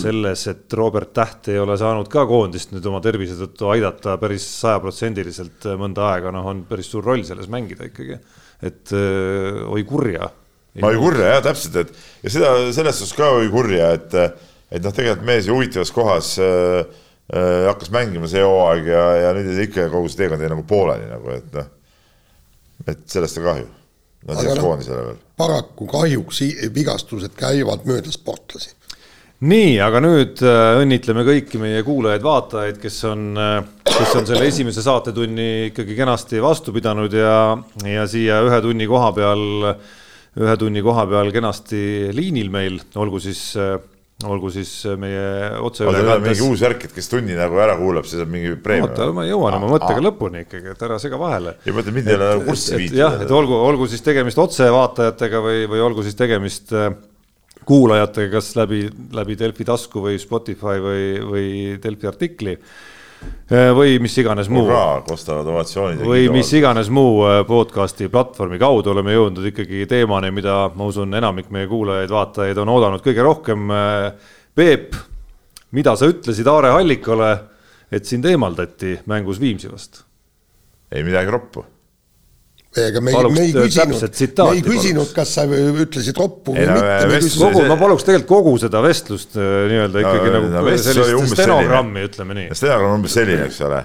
Speaker 3: selles, et Robert Täht ei ole saanud ka koondist nüüd oma tervise tõttu aidata päris sajaprotsendiliselt mõnda aega, noh, on päris suur roll selles mängida ikkagi. et öö, oi kurja.
Speaker 4: oi kurja jah, täpselt, et ja seda selles suhtes ka oi kurja, et, et noh, tegelikult mees ju huvitavas kohas äh, äh, hakkas mängima see hooaeg ja, ja nüüd ikka kogu see teekond jäi nagu pooleli nagu, et noh, et sellest on kahju Nad jääks no, koondisele veel.
Speaker 2: Paraku kahjuks vigastused käivad mööda sportlasi.
Speaker 3: nii, aga nüüd äh, õnnitleme kõiki meie kuulajaid-vaatajaid, kes on, äh, kes on selle esimese saatetunni ikkagi kenasti vastu pidanud ja, ja siia ühe tunni koha peal, ühe tunni koha peal kenasti liinil meil, olgu siis äh, olgu siis meie otseülekandes.
Speaker 4: mingi uus värk, et kes tunni nagu ära kuulab, siis saab mingi preemia.
Speaker 3: oota, ma jõuan oma mõttega lõpuni ikkagi, et ära sega vahele.
Speaker 4: ei mõtle, mind ei ole nagu kurssi viitud.
Speaker 3: jah, et olgu, olgu siis tegemist otsevaatajatega või, või olgu siis tegemist äh, kuulajatega, kas läbi, läbi Delfi tasku või Spotify või, või Delfi artikli Äh, või mis iganes muu.
Speaker 4: kostavad ovatsioonid.
Speaker 3: või mis iganes muu äh, podcast'i platvormi kaudu oleme jõudnud ikkagi teemani, mida ma usun, enamik meie kuulajaid-vaatajaid on oodanud kõige rohkem. Äh, Peep, mida sa ütlesid Aare Hallikule, et sind eemaldati mängus Viimsi vastu?
Speaker 4: ei midagi roppu
Speaker 2: ega me, me ei küsinud, me ei küsinud, kas sa ütlesid roppu või mitte.
Speaker 3: kogu, ma paluks tegelikult kogu seda vestlust äh, nii-öelda ikkagi no, nagu no, sellist stenogrammi, ütleme nii.
Speaker 4: stenogramm on umbes selline, eks ole,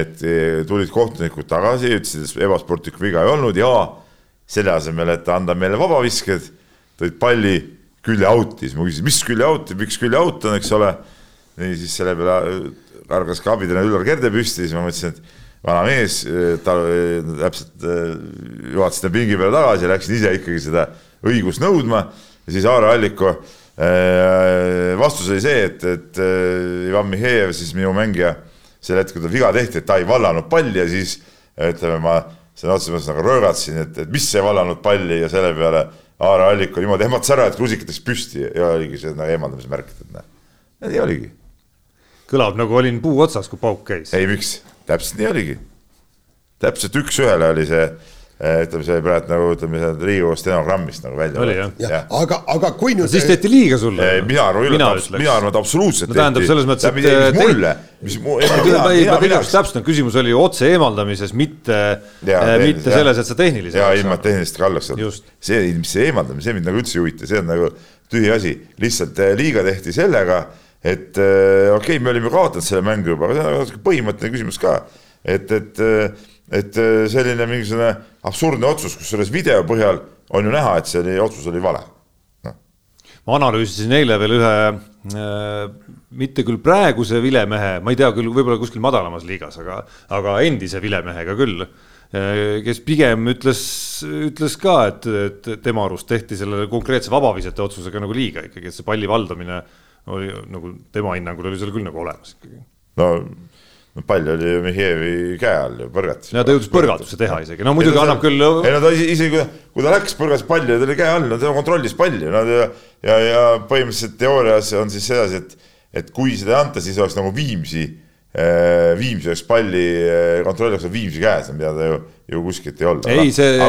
Speaker 4: et tulid kohtunikud tagasi, ütlesid, et ebasportlikku viga ei olnud ja selle asemel, et anda meile vabavisked, tõid palli külje out'i, siis ma küsisin, mis külje out'i, miks külje out on, eks ole. nii siis selle peale kargas ka abitreener Üllar Kerde püsti, siis ma mõtlesin, et vana mees, ta täpselt juhatas ta pingi peale tagasi ja läksin ise ikkagi seda õigust nõudma ja siis Aare Alliku vastus oli see, et, et Ivan Mihhejev, siis minu mängija, sel hetkel, tal viga tehti, et ta ei vallanud palli ja siis ütleme, ma sõna otseses mõttes nagu röögatasin, et, et mis see vallanud palli ja selle peale Aare Alliku niimoodi ehmatas ära, et rusikat läks püsti ja oligi see nagu eemaldamise märk, et näe, nii oligi.
Speaker 3: kõlab nagu olin puu otsas, kui pauk käis.
Speaker 4: ei, miks täpselt nii oligi. täpselt üks-ühele oli see eh, ütleme, see praegu nagu ütleme, Riigikogu stenogrammist nagu välja.
Speaker 3: oli jah
Speaker 2: ja.? aga, aga kui nüüd.
Speaker 3: siis tehti liiga sulle.
Speaker 4: mina arvan, mina, mina arvan, et absoluutselt
Speaker 3: no,. tähendab selles mõttes,
Speaker 4: et. Eh, mulle, mis mu.
Speaker 3: ei, ma tegelikult täpsustan, küsimus oli ju otse eemaldamises, mitte, eh, mitte selles, et sa tehniliselt.
Speaker 4: ja ilma tehnilist kallaks saad. see, mis see eemaldamine, see mind nagu üldse ei huvita, see on nagu tühi asi, lihtsalt liiga tehti sellega et äh, okei okay,, me olime kaotanud selle mängu juba, aga see on põhimõtteline küsimus ka, et, et, äh, et äh, selline mingisugune absurdne otsus, kusjuures video põhjal on ju näha, et see oli, otsus oli vale. No..
Speaker 3: ma analüüsisin eile veel ühe äh, mitte küll praeguse vilemehe, ma ei tea küll, võib-olla kuskil madalamas liigas, aga, aga endise vilemehega küll kes pigem ütles, ütles ka, et, et tema arust tehti selle konkreetse vabavisete otsusega nagu liiga ikkagi, et see palli valdamine oli nagu tema hinnangul oli seal küll nagu olemas ikkagi.
Speaker 4: no no pall oli ju Mihhejevi käe all ju, põrgatas.
Speaker 3: ja ta jõudis põrgatuse teha isegi, no muidugi annab küll.
Speaker 4: ei no ta isegi, kui ta, läks, põrgatas palli ja ta oli käe all, no ta kontrollis palli, no ja, ja, ja põhimõtteliselt teoorias on siis sedasi, et, et kui seda ei anta, siis oleks nagu Viimsi Äh, Viimsi oleks palli äh, kontrolli oleks Viimsi käes, mida ta ju, ju kuskilt ei olnud.
Speaker 3: ei, see, ta,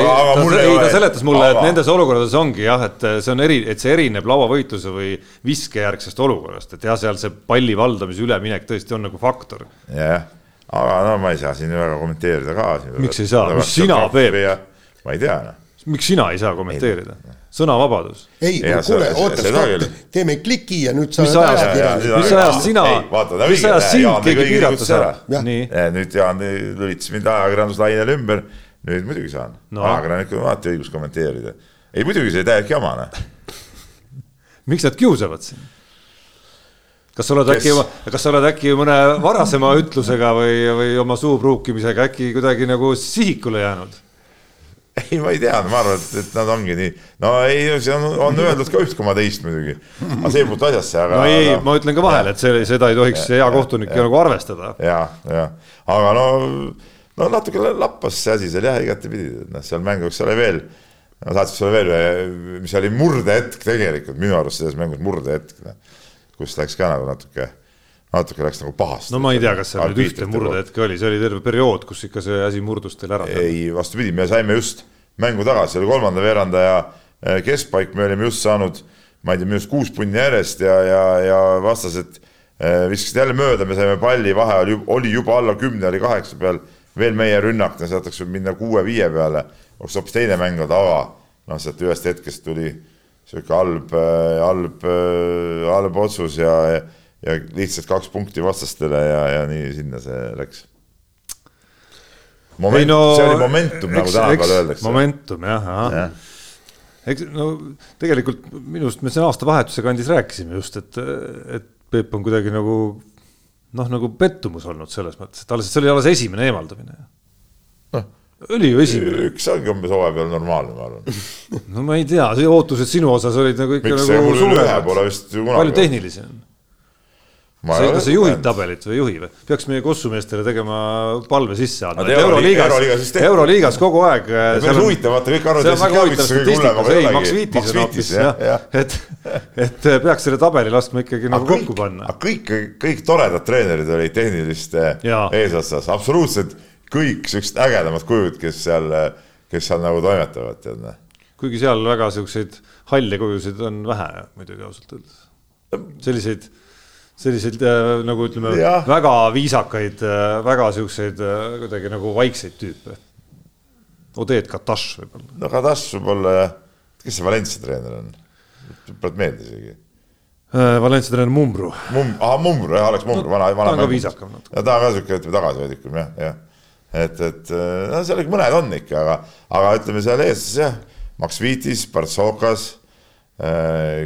Speaker 3: ei, ta seletas mulle aga..., et nendes olukordades ongi jah, et see on eri, et see erineb lauavõitluse või viskejärgsest olukorrast, et jah, seal see palli valdamise üleminek tõesti on nagu faktor.
Speaker 4: jah, aga no ma ei saa siin väga kommenteerida ka.
Speaker 3: miks ei saa, mis sina, Peep?
Speaker 4: ma ei tea, noh.
Speaker 3: Miks sina ei saa kommenteerida? sõnavabadus.
Speaker 2: ei, kuule, oota, teeme kliki ja nüüd sa.
Speaker 3: mis ajast, mis ajast sina, mis ajast sind keegi piirata saab?
Speaker 4: nüüd Jaan lülitas mind ajakirjanduslainele ümber, nüüd muidugi saan no.. ajakirjanikul on alati õigus kommenteerida. ei muidugi, see täielik jama, noh.
Speaker 3: miks nad kiusavad sind? kas sa oled Kes... äkki, kas sa oled äkki mõne varasema ütlusega või, või oma suu pruukimisega äkki kuidagi nagu sihikule jäänud?
Speaker 4: ei, ma ei tea, ma arvan, et, et nad ongi nii, no ei, see on, on öeldud ka üht koma teist muidugi, aga see ei puutu asjasse, aga.
Speaker 3: no ei aga..., ma ütlen ka vahele, et see, seda ei tohiks hea kohtunik ju nagu arvestada.
Speaker 4: ja, ja, aga no, no natuke lappas see asi seal jah, igatepidi, noh, seal mänguks oli veel, ma saatsin sulle veel, mis oli murdehetk tegelikult. Minu arust selles mängus murdehetk, noh, kus läks ka nagu natuke natuke läks nagu pahasti.
Speaker 3: no ma ei tea, kas seal nüüd ühte murdehetke oli, see oli terve periood, kus ikka see asi murdus teil ära.
Speaker 4: ei, vastupidi, me saime just mängu tagasi, oli kolmanda veerandaja eh, keskpaik, me olime just saanud, ma ei tea, minu arust kuus punni järjest ja, ja, ja vastased eh, viskasid jälle mööda, me saime palli, vahe oli, oli juba alla kümne, oli kaheksa peal, veel meie rünnak, sealt oleks võinud minna kuue-viie peale, oleks hoopis teine mäng olnud, aga noh, sealt ühest hetkest tuli sihuke halb, eh, halb, halb otsus ja, ja ja lihtsalt kaks punkti vastastele ja, ja nii sinna see läks. Moment, no, see oli momentum, nagu tänapäeval öeldakse.
Speaker 3: momentum jah, jah. eks no tegelikult minu arust me siin aastavahetuse kandis rääkisime just, et, et Peep on kuidagi nagu noh, nagu pettumus olnud selles mõttes, et alles, see oli alles esimene eemaldamine. noh, oli ju esimene.
Speaker 4: üks ongi umbes hooaja peal normaalne, ma arvan.
Speaker 3: no ma ei tea, ootused sinu osas olid nagu ikka Miks nagu suuremad. palju tehnilisem on sa, kas sa juhid tabelit või ei juhi või? peaks meie kossumeestele tegema palve sisse andma. euroliigas, euroliigas kogu aeg.
Speaker 4: see on huvitav, vaata kõik arvavad, et teadmist kõige hullem, aga
Speaker 3: ei olegi. Max Viitis on hoopis jah, et, et peaks selle tabeli laskma ikkagi nagu kõik, kokku panna.
Speaker 4: kõik, kõik toredad treenerid olid tehniliste eesotsas, absoluutselt kõik siuksed ägedamad kujud, kes seal, kes seal nagu toimetavad, tead. Noh.
Speaker 3: kuigi seal väga siukseid halle kujusid on vähe muidugi ausalt öeldes. selliseid selliseid äh, nagu ütleme, väga viisakaid, äh, väga siukseid äh, kuidagi nagu vaikseid tüüpe. Odeed Kataš võib-olla.
Speaker 4: no Kataš võib-olla jah, kes see Valencia treener on? praegu meelde isegi.
Speaker 3: Valencia treener Mumbru.
Speaker 4: Mum-, ahah, Mumbru jah, Alex Mumbru no,, vana, vana.
Speaker 3: ta on ka viisakam
Speaker 4: natuke. ja ta on ka siuke, ütleme tagasihoidlikum jah, jah. et, et no seal mõned on ikka, aga, aga ütleme seal eestlased jah, Max Vitis, Partsokas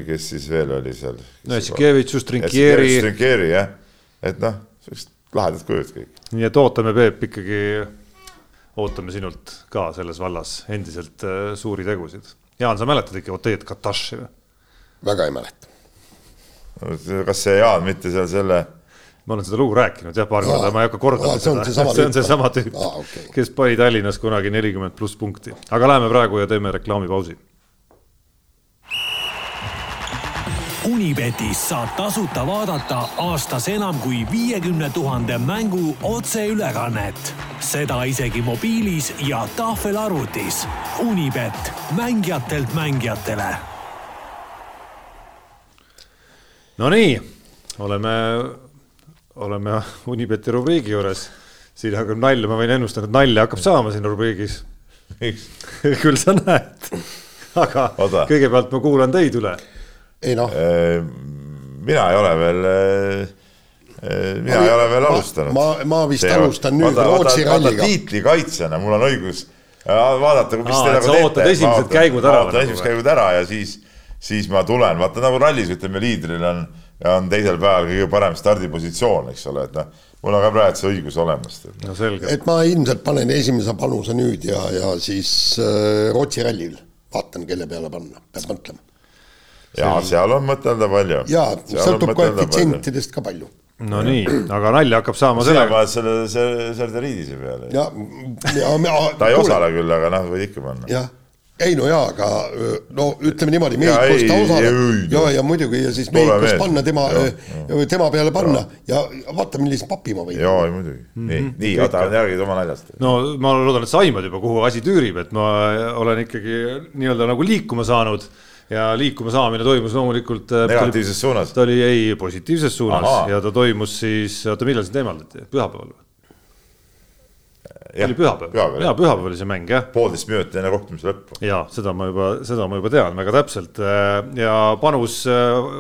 Speaker 4: kes siis veel oli seal?
Speaker 3: no Jassikevitš, Trinkieri.
Speaker 4: Trinkieri jah, et noh, sellised lahedad kujud kõik.
Speaker 3: nii et ootame, Peep, ikkagi, ootame sinult ka selles vallas endiselt äh, suuri tegusid. Jaan, sa mäletad ikka Oteed Kataši või?
Speaker 2: väga ei mäleta.
Speaker 4: kas see Jaan mitte seal selle
Speaker 3: ma olen seda lugu rääkinud jah, paar korda, ma ei hakka kordama seda, see on seesama tüüp, okay. kes pani Tallinnas kunagi nelikümmend pluss punkti, aga läheme praegu ja teeme reklaamipausi
Speaker 1: Unibetis saab tasuta vaadata aastas enam kui viiekümne tuhande mängu otseülekannet. seda isegi mobiilis ja tahvelarvutis. Unibet, mängijatelt mängijatele.
Speaker 3: Nonii, oleme, oleme Unibeti rubriigi juures. siin hakkab nalja, ma võin ennustada, et nalja hakkab saama siin rubriigis. küll sa näed. aga Oda. kõigepealt ma kuulan teid üle
Speaker 2: ei noh.
Speaker 4: mina ei ole veel, mina ma, ei ole veel alustanud.
Speaker 2: ma, ma vist See, alustan nüüd vaata, Rootsi ralliga.
Speaker 4: tiitlikaitsjana mul on õigus vaadata, mis
Speaker 3: te nagu teete. esimesed käigud ära.
Speaker 4: ootan esimesed käigud ära ja siis, siis ma tulen, vaata nagu rallis ütleme, liidril on, on teisel päeval kõige parem stardipositsioon, eks ole, et noh, mul on ka praegu see õigus olemas.
Speaker 3: no selge.
Speaker 2: et ma ilmselt panen esimese panuse nüüd ja, ja siis äh, Rootsi rallil vaatan, kelle peale panna, peab mõtlema
Speaker 4: ja seal on mõtelda palju.
Speaker 2: ja sõltub koefitsientidest ka palju.
Speaker 3: no nii, aga nalja hakkab saama
Speaker 4: sina
Speaker 3: sellega,
Speaker 4: paned selle, selle, selle riidise peale.
Speaker 2: ja, ja me.
Speaker 4: ta ei osale küll, aga noh, võid ikka panna.
Speaker 2: jah, ei no jaa, aga no ütleme niimoodi,
Speaker 4: Jaa,
Speaker 2: Mehhikos ta osaleb ja,
Speaker 4: no.
Speaker 2: ja muidugi ja siis
Speaker 4: mees.
Speaker 2: panna tema tema peale panna ja vaata, millist pappi ma võin.
Speaker 4: jaa, muidugi. nii, nii, oota, räägi oma naljast.
Speaker 3: no ma loodan, et sa aimad juba, kuhu asi tüürib, et ma olen ikkagi nii-öelda nagu liikuma saanud ja liikuma saamine toimus loomulikult.
Speaker 4: negatiivses suunas.
Speaker 3: ta oli ei positiivses suunas. Aha. ja ta toimus siis, oota, millal see eemaldati, pühapäeval või? Oli pühapäev,
Speaker 4: pühapäev
Speaker 3: jaa, pühapäev oli see mäng jah.
Speaker 4: Poolteist minutit enne kohtumise lõppu.
Speaker 3: ja seda ma juba, seda ma juba tean väga täpselt. Ja panus,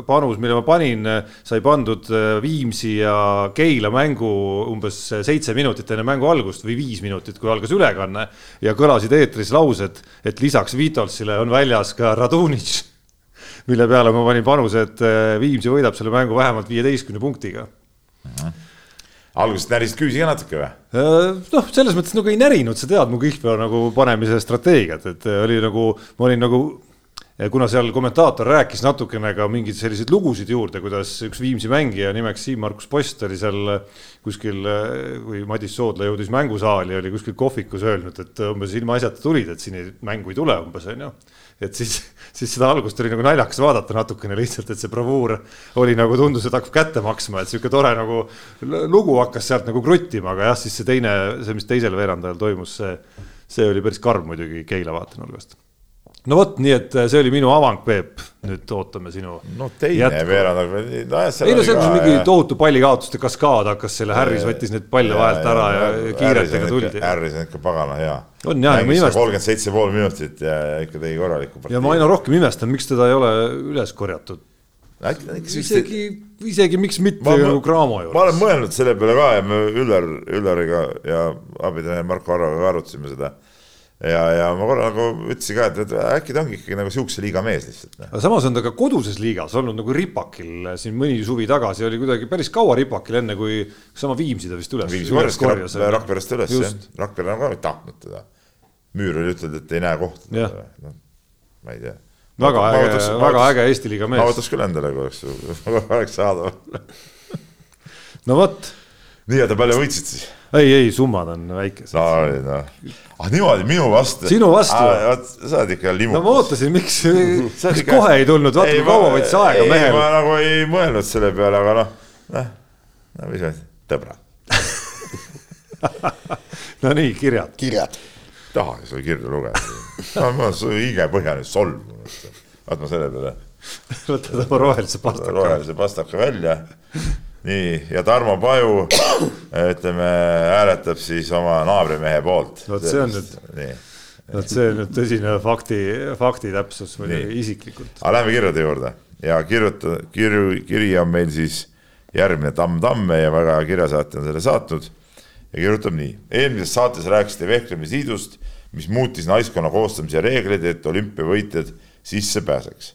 Speaker 3: panus, mille ma panin, sai pandud Viimsi ja Keila mängu umbes seitse minutit enne mängu algust või viis minutit, kui algas ülekanne ja kõlasid eetris laused, et lisaks Vitolsile on väljas ka Radunitš, mille peale ma panin panuse, et Viimsi võidab selle mängu vähemalt viieteistkümne punktiga
Speaker 4: alguses närisid küüsi ka natuke või?
Speaker 3: noh, selles mõttes nagu ei närinud, sa tead mu kihlveo nagu panemise strateegiat, et oli nagu, ma olin nagu, kuna seal kommentaator rääkis natukene ka mingeid selliseid lugusid juurde, kuidas üks Viimsi mängija nimeks Siim-Markus Post oli seal kuskil, kui Madis Soodla jõudis mängusaali, oli kuskil kohvikus öelnud, et umbes ilmaasjata tulid, et siin ei, mängu ei tule umbes onju et siis, siis seda algust oli nagu naljakas vaadata natukene lihtsalt, et see bravuur oli nagu tundus, et hakkab kätte maksma, et sihuke tore nagu lugu hakkas sealt nagu kruttima, aga jah, siis see teine, see, mis teisel veerandajal toimus, see, see oli päris karm muidugi Keila vaatenurgast. No vot, nii et see oli minu avang, Peep, nüüd ootame sinu.
Speaker 4: no teine veerand, nojah, seal
Speaker 3: ei no
Speaker 4: oli ka,
Speaker 3: on mingi
Speaker 4: jah.
Speaker 3: tohutu pallikaotuste kaskaad hakkas selle, Harris võttis need palle vahelt ära ja kiiretega tuldi.
Speaker 4: Harris on ikka pagana hea.
Speaker 3: On jah, ja ma imestan-
Speaker 4: kolmkümmend seitse pool minutit ja ikka tegi korraliku
Speaker 3: ja ma aina rohkem imestan, miks teda ei ole üles korjatud. isegi, isegi miks mitte ju Cramo
Speaker 4: ma olen
Speaker 3: juures.
Speaker 4: mõelnud selle peale ka ja me Üllar, Üllariga ja abitreener Marko Arroga ka arutasime seda. ja, ja ma korra nagu ütlesin ka, et, äkki ta ongi ikkagi nagu siukse liiga mees lihtsalt. noh.
Speaker 3: aga samas on ta ka koduses liigas olnud nagu ripakil siin mõni suvi tagasi oli kuidagi päris kaua ripakil, enne kui sama Viimsi ta vist üles.
Speaker 4: Viimsi korjas Rakverest üles jah, Rakvere on ka tahtnud teda. Müür oli ütelnud, et ei näe kohta
Speaker 3: Jah..
Speaker 4: No, ma ei tea.
Speaker 3: väga äge, väga äge Eesti liiga
Speaker 4: ma
Speaker 3: mees.
Speaker 4: võtaks küll endale, kui oleks, oleks saadaval.
Speaker 3: no vot,
Speaker 4: nii, oota palju võitsid siis?
Speaker 3: ei, ei summad on väikesed
Speaker 4: no noh, ah niimoodi minu vastu.
Speaker 3: Sinu vastu?
Speaker 4: vot sa oled ikka limukas.
Speaker 3: no ma ootasin, miks, miks kohe ei tulnud, vaata kui kaua võttis aega
Speaker 4: ei,
Speaker 3: mehel
Speaker 4: ma. nagu ei mõelnud selle peale, aga noh, noh, no mis ma ütlen, tõbra,
Speaker 3: no nii, kirjad.
Speaker 2: kirjad.
Speaker 4: tahaks seda kirja lugeda. no su hiige põhjane solvunud. vaat ma selle peale
Speaker 3: võtad oma rohelise pastaka.
Speaker 4: rohelise pastaka välja. nii, ja Tarmo Paju ütleme, hääletab siis oma naabrimehe poolt.
Speaker 3: Vot see on nüüd- vot see on nüüd tõsine fakti, fakti täpsus muidugi isiklikult.
Speaker 4: aga lähme kirjade juurde ja kirjuta, kirju, kiri on meil siis järgmine Tamm Tamme ja väga hea kirjasaatja on selle saatnud ja kirjutab nii. eelmises saates rääkisite vehklemisliidust, mis muutis naiskonna koostamise reegleid, et olümpiavõitjad sisse pääseks.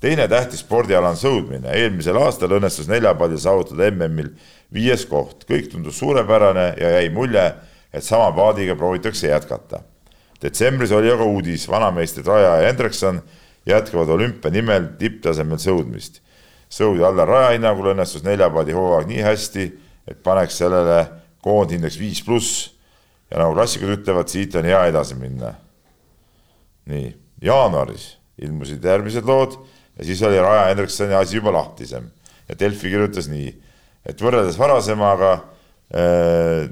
Speaker 4: Teine tähtis spordiala on sõudmine, eelmisel aastal õnnestus neljapallil saavutada MM-il viies koht, kõik tundus suurepärane ja jäi mulje, et sama paadiga proovitakse jätkata. detsembris oli aga uudis, vanameistrid Raja ja Hendrikson jätkavad olümpia nimel tipptasemel sõudmist. sõudi Allar Raja hinnangul õnnestus neljapaadi hooaeg nii hästi, et paneks sellele koondhindeks viis pluss ja nagu klassikud ütlevad, siit on hea edasi minna. nii, jaanuaris ilmusid järgmised lood ja siis oli Raja Hendriksoni asi juba lahtisem ja Delfi kirjutas nii, et võrreldes varasemaga äh,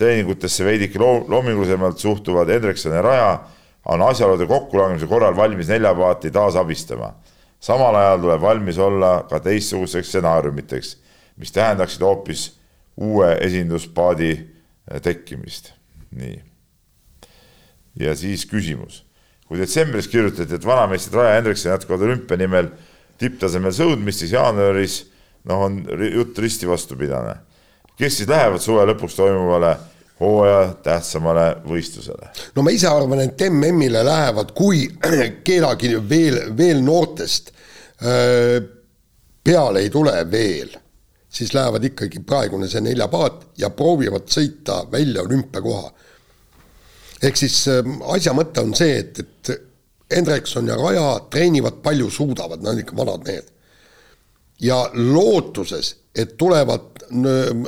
Speaker 4: treeningutesse veidike loo-, loomingulisemalt suhtuvad Hendrikson ja Raja on asjaolude kokkulangemise korral valmis neljapaati taas abistama. samal ajal tuleb valmis olla ka teistsugusteks stsenaariumiteks, mis tähendaksid hoopis uue esinduspaadi tekkimist. nii. ja siis küsimus. Kui detsembris kirjutati, et vanameistrid Raja Hendrikson jätkavad olümpia nimel tipptasemel sõudmist, siis jaanuaris noh, on jutt risti vastupidane. kes siis lähevad suve lõpuks toimuvale hooaja tähtsamale võistlusele?
Speaker 2: no ma ise arvan, et MM-ile lähevad, kui kedagi veel, veel noortest peale ei tule veel, siis lähevad ikkagi praegune see neljapaat ja proovivad sõita välja olümpiakoha. Ehk siis öö, asja mõte on see, et, et Hendrikson ja Raja treenivad palju, suudavad, nad on ikka vanad mehed. ja lootuses, et tulevad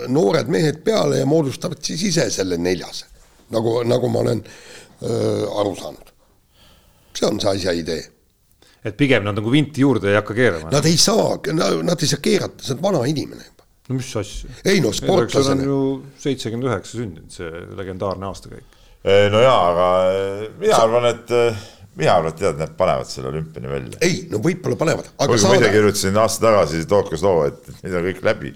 Speaker 2: noored mehed peale ja moodustavad siis ise selle neljase, nagu, nagu ma olen öö, aru saanud. see on see asja idee
Speaker 3: et pigem nad nagu vinti juurde ei hakka keerama.
Speaker 2: Nad ei saa, nad ei saa keerata, see on vana inimene juba.
Speaker 3: no mis asja?
Speaker 2: ei no sportlasena.
Speaker 3: seitsekümmend üheksa sündinud, see legendaarne aastakäik.
Speaker 4: No jaa, aga eh, mina arvan, et eh, mina arvan, et tead, need panevad selle olümpiani välja.
Speaker 2: ei, no võib-olla panevad.
Speaker 4: kuigi saada... ma ise kirjutasin aasta tagasi Tokyos loo, et need on kõik läbi,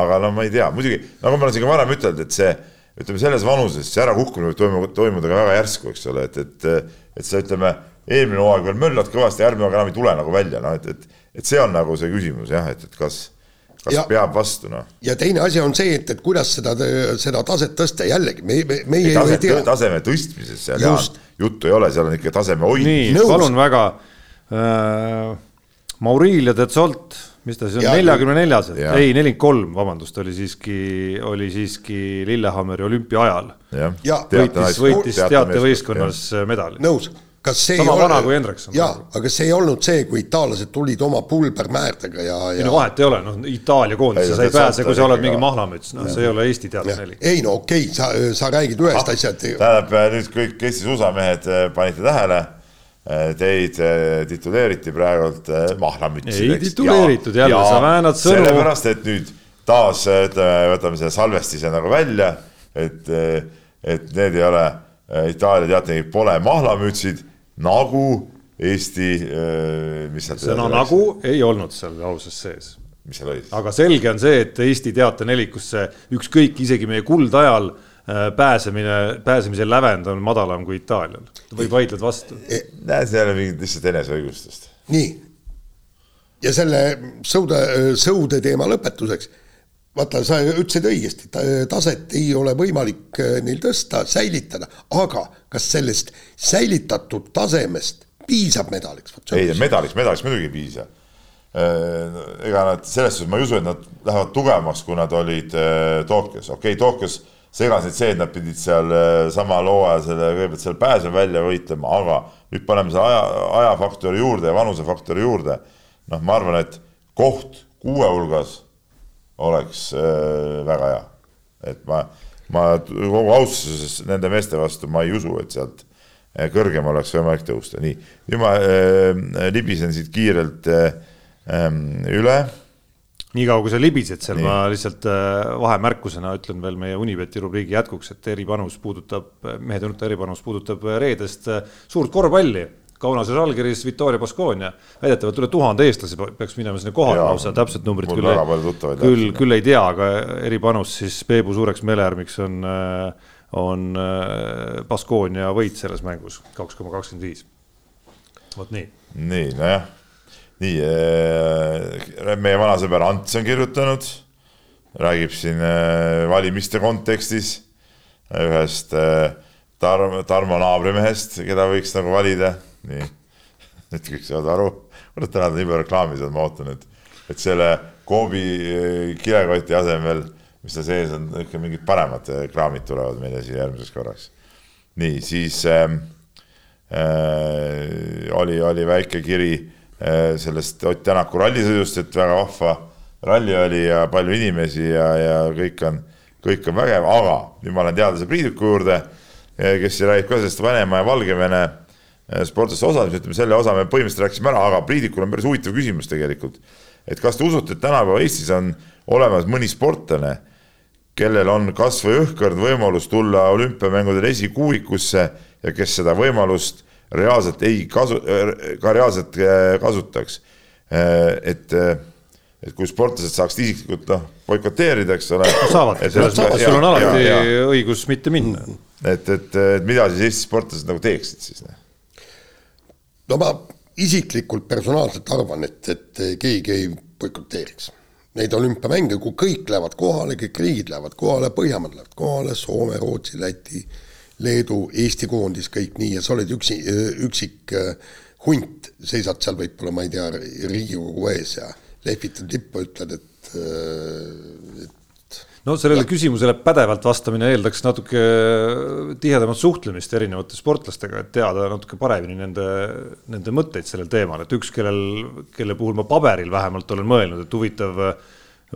Speaker 4: aga no ma ei tea, muidugi nagu ma olen siin ka varem ütelnud, et see ütleme selles vanuses see ärakukkumine võib toimuda, toimuda ka väga järsku, eks ole, et, et, et sa ütleme eelmine hooaeg veel möllad kõvasti, järgmine hooaeg enam ei tule nagu välja, noh et, et, et see on nagu see küsimus jah, et, et kas, kas ja, peab vastu, noh.
Speaker 2: ja teine asi on see, et, et kuidas seda, seda taset tõsta, jällegi me, me, meie
Speaker 4: ei, taset, ei tea. taseme tõstmises seal Just. juttu ei ole, seal on ikka taseme hoidmine.
Speaker 3: nii, palun väga äh,. Maurilia de Zolt, mis ta siis on, neljakümne neljas, ei, nelikümmend kolm, vabandust, oli siiski, oli siiski Lillehammeri olümpia ajal. võitis, võitis teatevõistkonnas medali.
Speaker 2: nõus kas see
Speaker 3: sama vana ole... kui Hendrikson.
Speaker 2: jaa, aga see ei olnud see, kui itaallased tulid oma pulbermäärdega ja, ja....
Speaker 3: ei no vahet ei ole, noh Itaalia koondise sa ei pääse, kui sa oled mingi mahlamüts, noh, see ei ole Eesti teadlasneli.
Speaker 2: ei no okei okay,, sa, sa räägid ühest ah, asjast.
Speaker 4: tähendab nüüd kõik Eesti suusamehed eh, panite tähele eh, Teid tituleeriti praegult mahlamütsideks.
Speaker 3: ei tituleeritud jälle, sa väänad sõnu.
Speaker 4: sellepärast, et nüüd taas ütleme, võtame selle salvestise nagu välja, et, et need ei ole Itaalia teatril pole mahlamütsid nagu Eesti, äh, mis
Speaker 3: seal sõna nagu ei olnud seal lauses sees.
Speaker 4: mis seal oli?
Speaker 3: aga selge on see, et Eesti teatenelikusse ükskõik isegi meie kuldajal äh, pääsemine, pääsemise lävend on madalam kui Itaalial. või vaidled vastu?
Speaker 4: E, näe, see ei ole mingit lihtsalt eneseõigustust.
Speaker 2: nii. ja selle sõude, sõude teema lõpetuseks vaata, sa ütlesid õigesti, taset ei ole võimalik äh, neil tõsta, säilitada, aga kas sellest säilitatud tasemest piisab medaliks?
Speaker 4: ei, medaliks, medaliks muidugi ei piisa. Äh, ega nad, selles suhtes ma ei usu, et nad lähevad tugevamaks, kui nad olid äh, Tokyos, okei okay,, Tokyos segas neid see, et nad pidid seal sama loo ajal selle, kõigepealt seal pääse välja võitlema, aga nüüd paneme selle aja, ajafaktori juurde ja vanusefaktori juurde. noh, ma arvan, et koht kuue hulgas oleks äh, väga hea. et ma, ma kogu austuses nende meeste vastu ma ei usu, et sealt äh, kõrgem oleks võimalik tõusta, nii. nüüd ma äh, libisen siit kiirelt äh, ähm, üle.
Speaker 3: niikaua kui sa libised seal, ma lihtsalt äh, vahemärkusena ütlen veel meie Unibeti rubriigi jätkuks, et eripanus puudutab, mehe tunnuta eripanus puudutab reedest äh, suurt korvpalli Kaunases Žalgiris Victoria Baskonia, väidetavalt üle tuhande eestlase peaks minema sinna kohale. Lausa, täpset numbrit küll, küll, küll ei tea, aga eripanus siis Peebu suureks meeleäärmiks on, äh, on äh, Baskonia võit selles mängus, kaks koma kakskümmend viis. vot nii.
Speaker 4: nii, nojah, nii äh, meie vana sõber Ants on kirjutanud, räägib siin valimiste kontekstis ühest Tarmo, Tarmo naabrimehest, keda võiks nagu valida nii, et kõik saavad aru, kurat täna on nii palju reklaami seal, ma ootan, et, et selle Coobi eh, kilekoti asemel, mis seal sees on, ikka mingid paremad reklaamid tulevad meile siia järgmiseks korraks. nii, siis äh, äh, oli, oli väike kiri äh, sellest Ott Tänaku rallisõidust, et väga vahva ralli oli ja palju inimesi ja, ja kõik on, kõik on vägev, aga nüüd ma lähen teadlase Priiduku juurde, kes räägib ka sellest Venemaa ja Valgevene sportlaste osalemise, ütleme selle osa me põhimõtteliselt rääkisime ära, aga Priidikul on päris huvitav küsimus tegelikult. et kas te usute, et tänapäeva Eestis on olemas mõni sportlane, kellel on kasvõi õhkõrn võimalus tulla olümpiamängudel esikuuikusse ja kes seda võimalust reaalselt ei kasu, ka reaalselt äh, kasutaks. Äh, et, et kui sportlased saaksid isiklikult noh, boikoteerida, eks ole.
Speaker 3: saavad, sul on alati ja, ja. õigus mitte minna.
Speaker 4: et, et, et mida siis Eesti sportlased nagu teeksid siis?
Speaker 2: No ma isiklikult personaalselt arvan, et, et keegi ei boikoteeriks. Neid olümpiamänge, kui kõik lähevad kohale, kõik riigid lähevad kohale, Põhjamaad lähevad kohale, Soome, Rootsi, Läti, Leedu, Eesti koondis, kõik nii ja sa oled üksi, üksik äh, hunt, seisad seal võib-olla, ma ei tea, Riigikogu ees ja lehvitad lippu, ütled, et, äh, et
Speaker 3: no sellele küsimusele pädevalt vastamine eeldaks natuke tihedamat suhtlemist erinevate sportlastega, et teada natuke paremini nende, nende mõtteid sellel teemal, et üks, kellel, kelle puhul ma paberil vähemalt olen mõelnud, et huvitav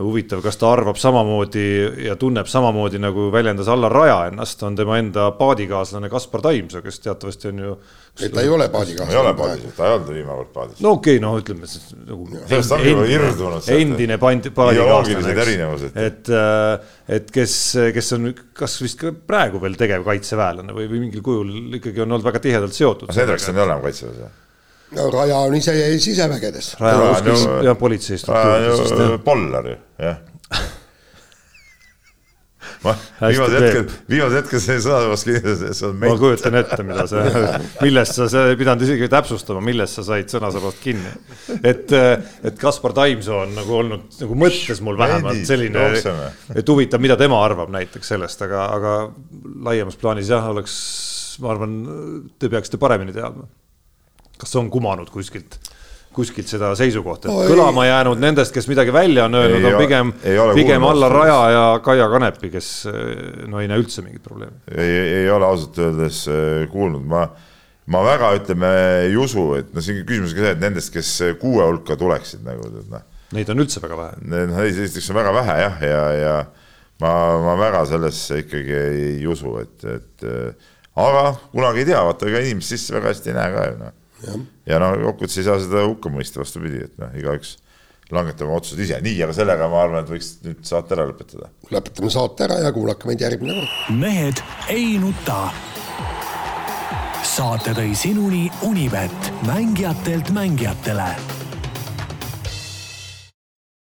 Speaker 3: huvitav, kas ta arvab samamoodi ja tunneb samamoodi, nagu väljendas Allar Raja ennast, on tema enda paadikaaslane Kaspar Taimsoo, kes teatavasti on ju.
Speaker 2: ei, ta ei ole paadikaaslane.
Speaker 4: ei ole paadis, ta ei olnud viimane kord paadis.
Speaker 3: no okei okay,, no ütleme siis nagu.
Speaker 4: sellest ongi juba irdunud.
Speaker 3: endine pandi, paadikaaslane,
Speaker 4: erinevused.
Speaker 3: et, äh, et kes, kes on, kas vist ka praegu veel tegev kaitseväelane või, või mingil kujul ikkagi on olnud väga tihedalt seotud.
Speaker 4: ei ole enam kaitseväes või?
Speaker 2: No Raja on ise sisevägedes.
Speaker 3: Raja kuskil no, jah, politsei struktuurides.
Speaker 4: Pollar ju, jah ma viimasel hetkel, viimasel hetkel see sõna vastu kinni, see on
Speaker 3: ma kujutan ette, mida sa, millest sa, sa ei pidanud isegi täpsustama, millest sa said sõnasabast kinni. et, et Kaspar Taimsoo on nagu olnud nagu mõttes mul vähemalt selline, et huvitav, mida tema arvab näiteks sellest, aga, aga laiemas plaanis jah, oleks, ma arvan, te peaksite paremini teadma kas on kumanud kuskilt, kuskilt seda seisukohta, et no, kõlama ei. jäänud nendest, kes midagi välja on öelnud, on pigem, pigem Allar Raja ja Kaia Kanepi, kes no ei näe üldse mingit probleemi.
Speaker 4: ei, ei ole ausalt öeldes äh, kuulnud, ma, ma väga ütleme ei usu, et no siin küsimus ka see, et nendest, kes kuue hulka tuleksid nagu tead noh.
Speaker 3: Neid on üldse väga vähe.
Speaker 4: noh, esiteks on väga vähe jah, ja, ja ma, ma väga sellesse ikkagi ei usu, et, et aga kunagi ei tea, vaata ega inimest sisse väga hästi ei näe ka ju noh ja no kokkuvõttes ei saa seda hukka mõista, vastupidi, et noh, igaüks langetab oma otsused ise, nii, aga sellega ma arvan, et võiks nüüd saate ära lõpetada.
Speaker 2: lõpetame saate ära ja kuulake meid järgmine kord.
Speaker 1: mehed ei nuta. saate tõi sinuni Unibet, mängijatelt mängijatele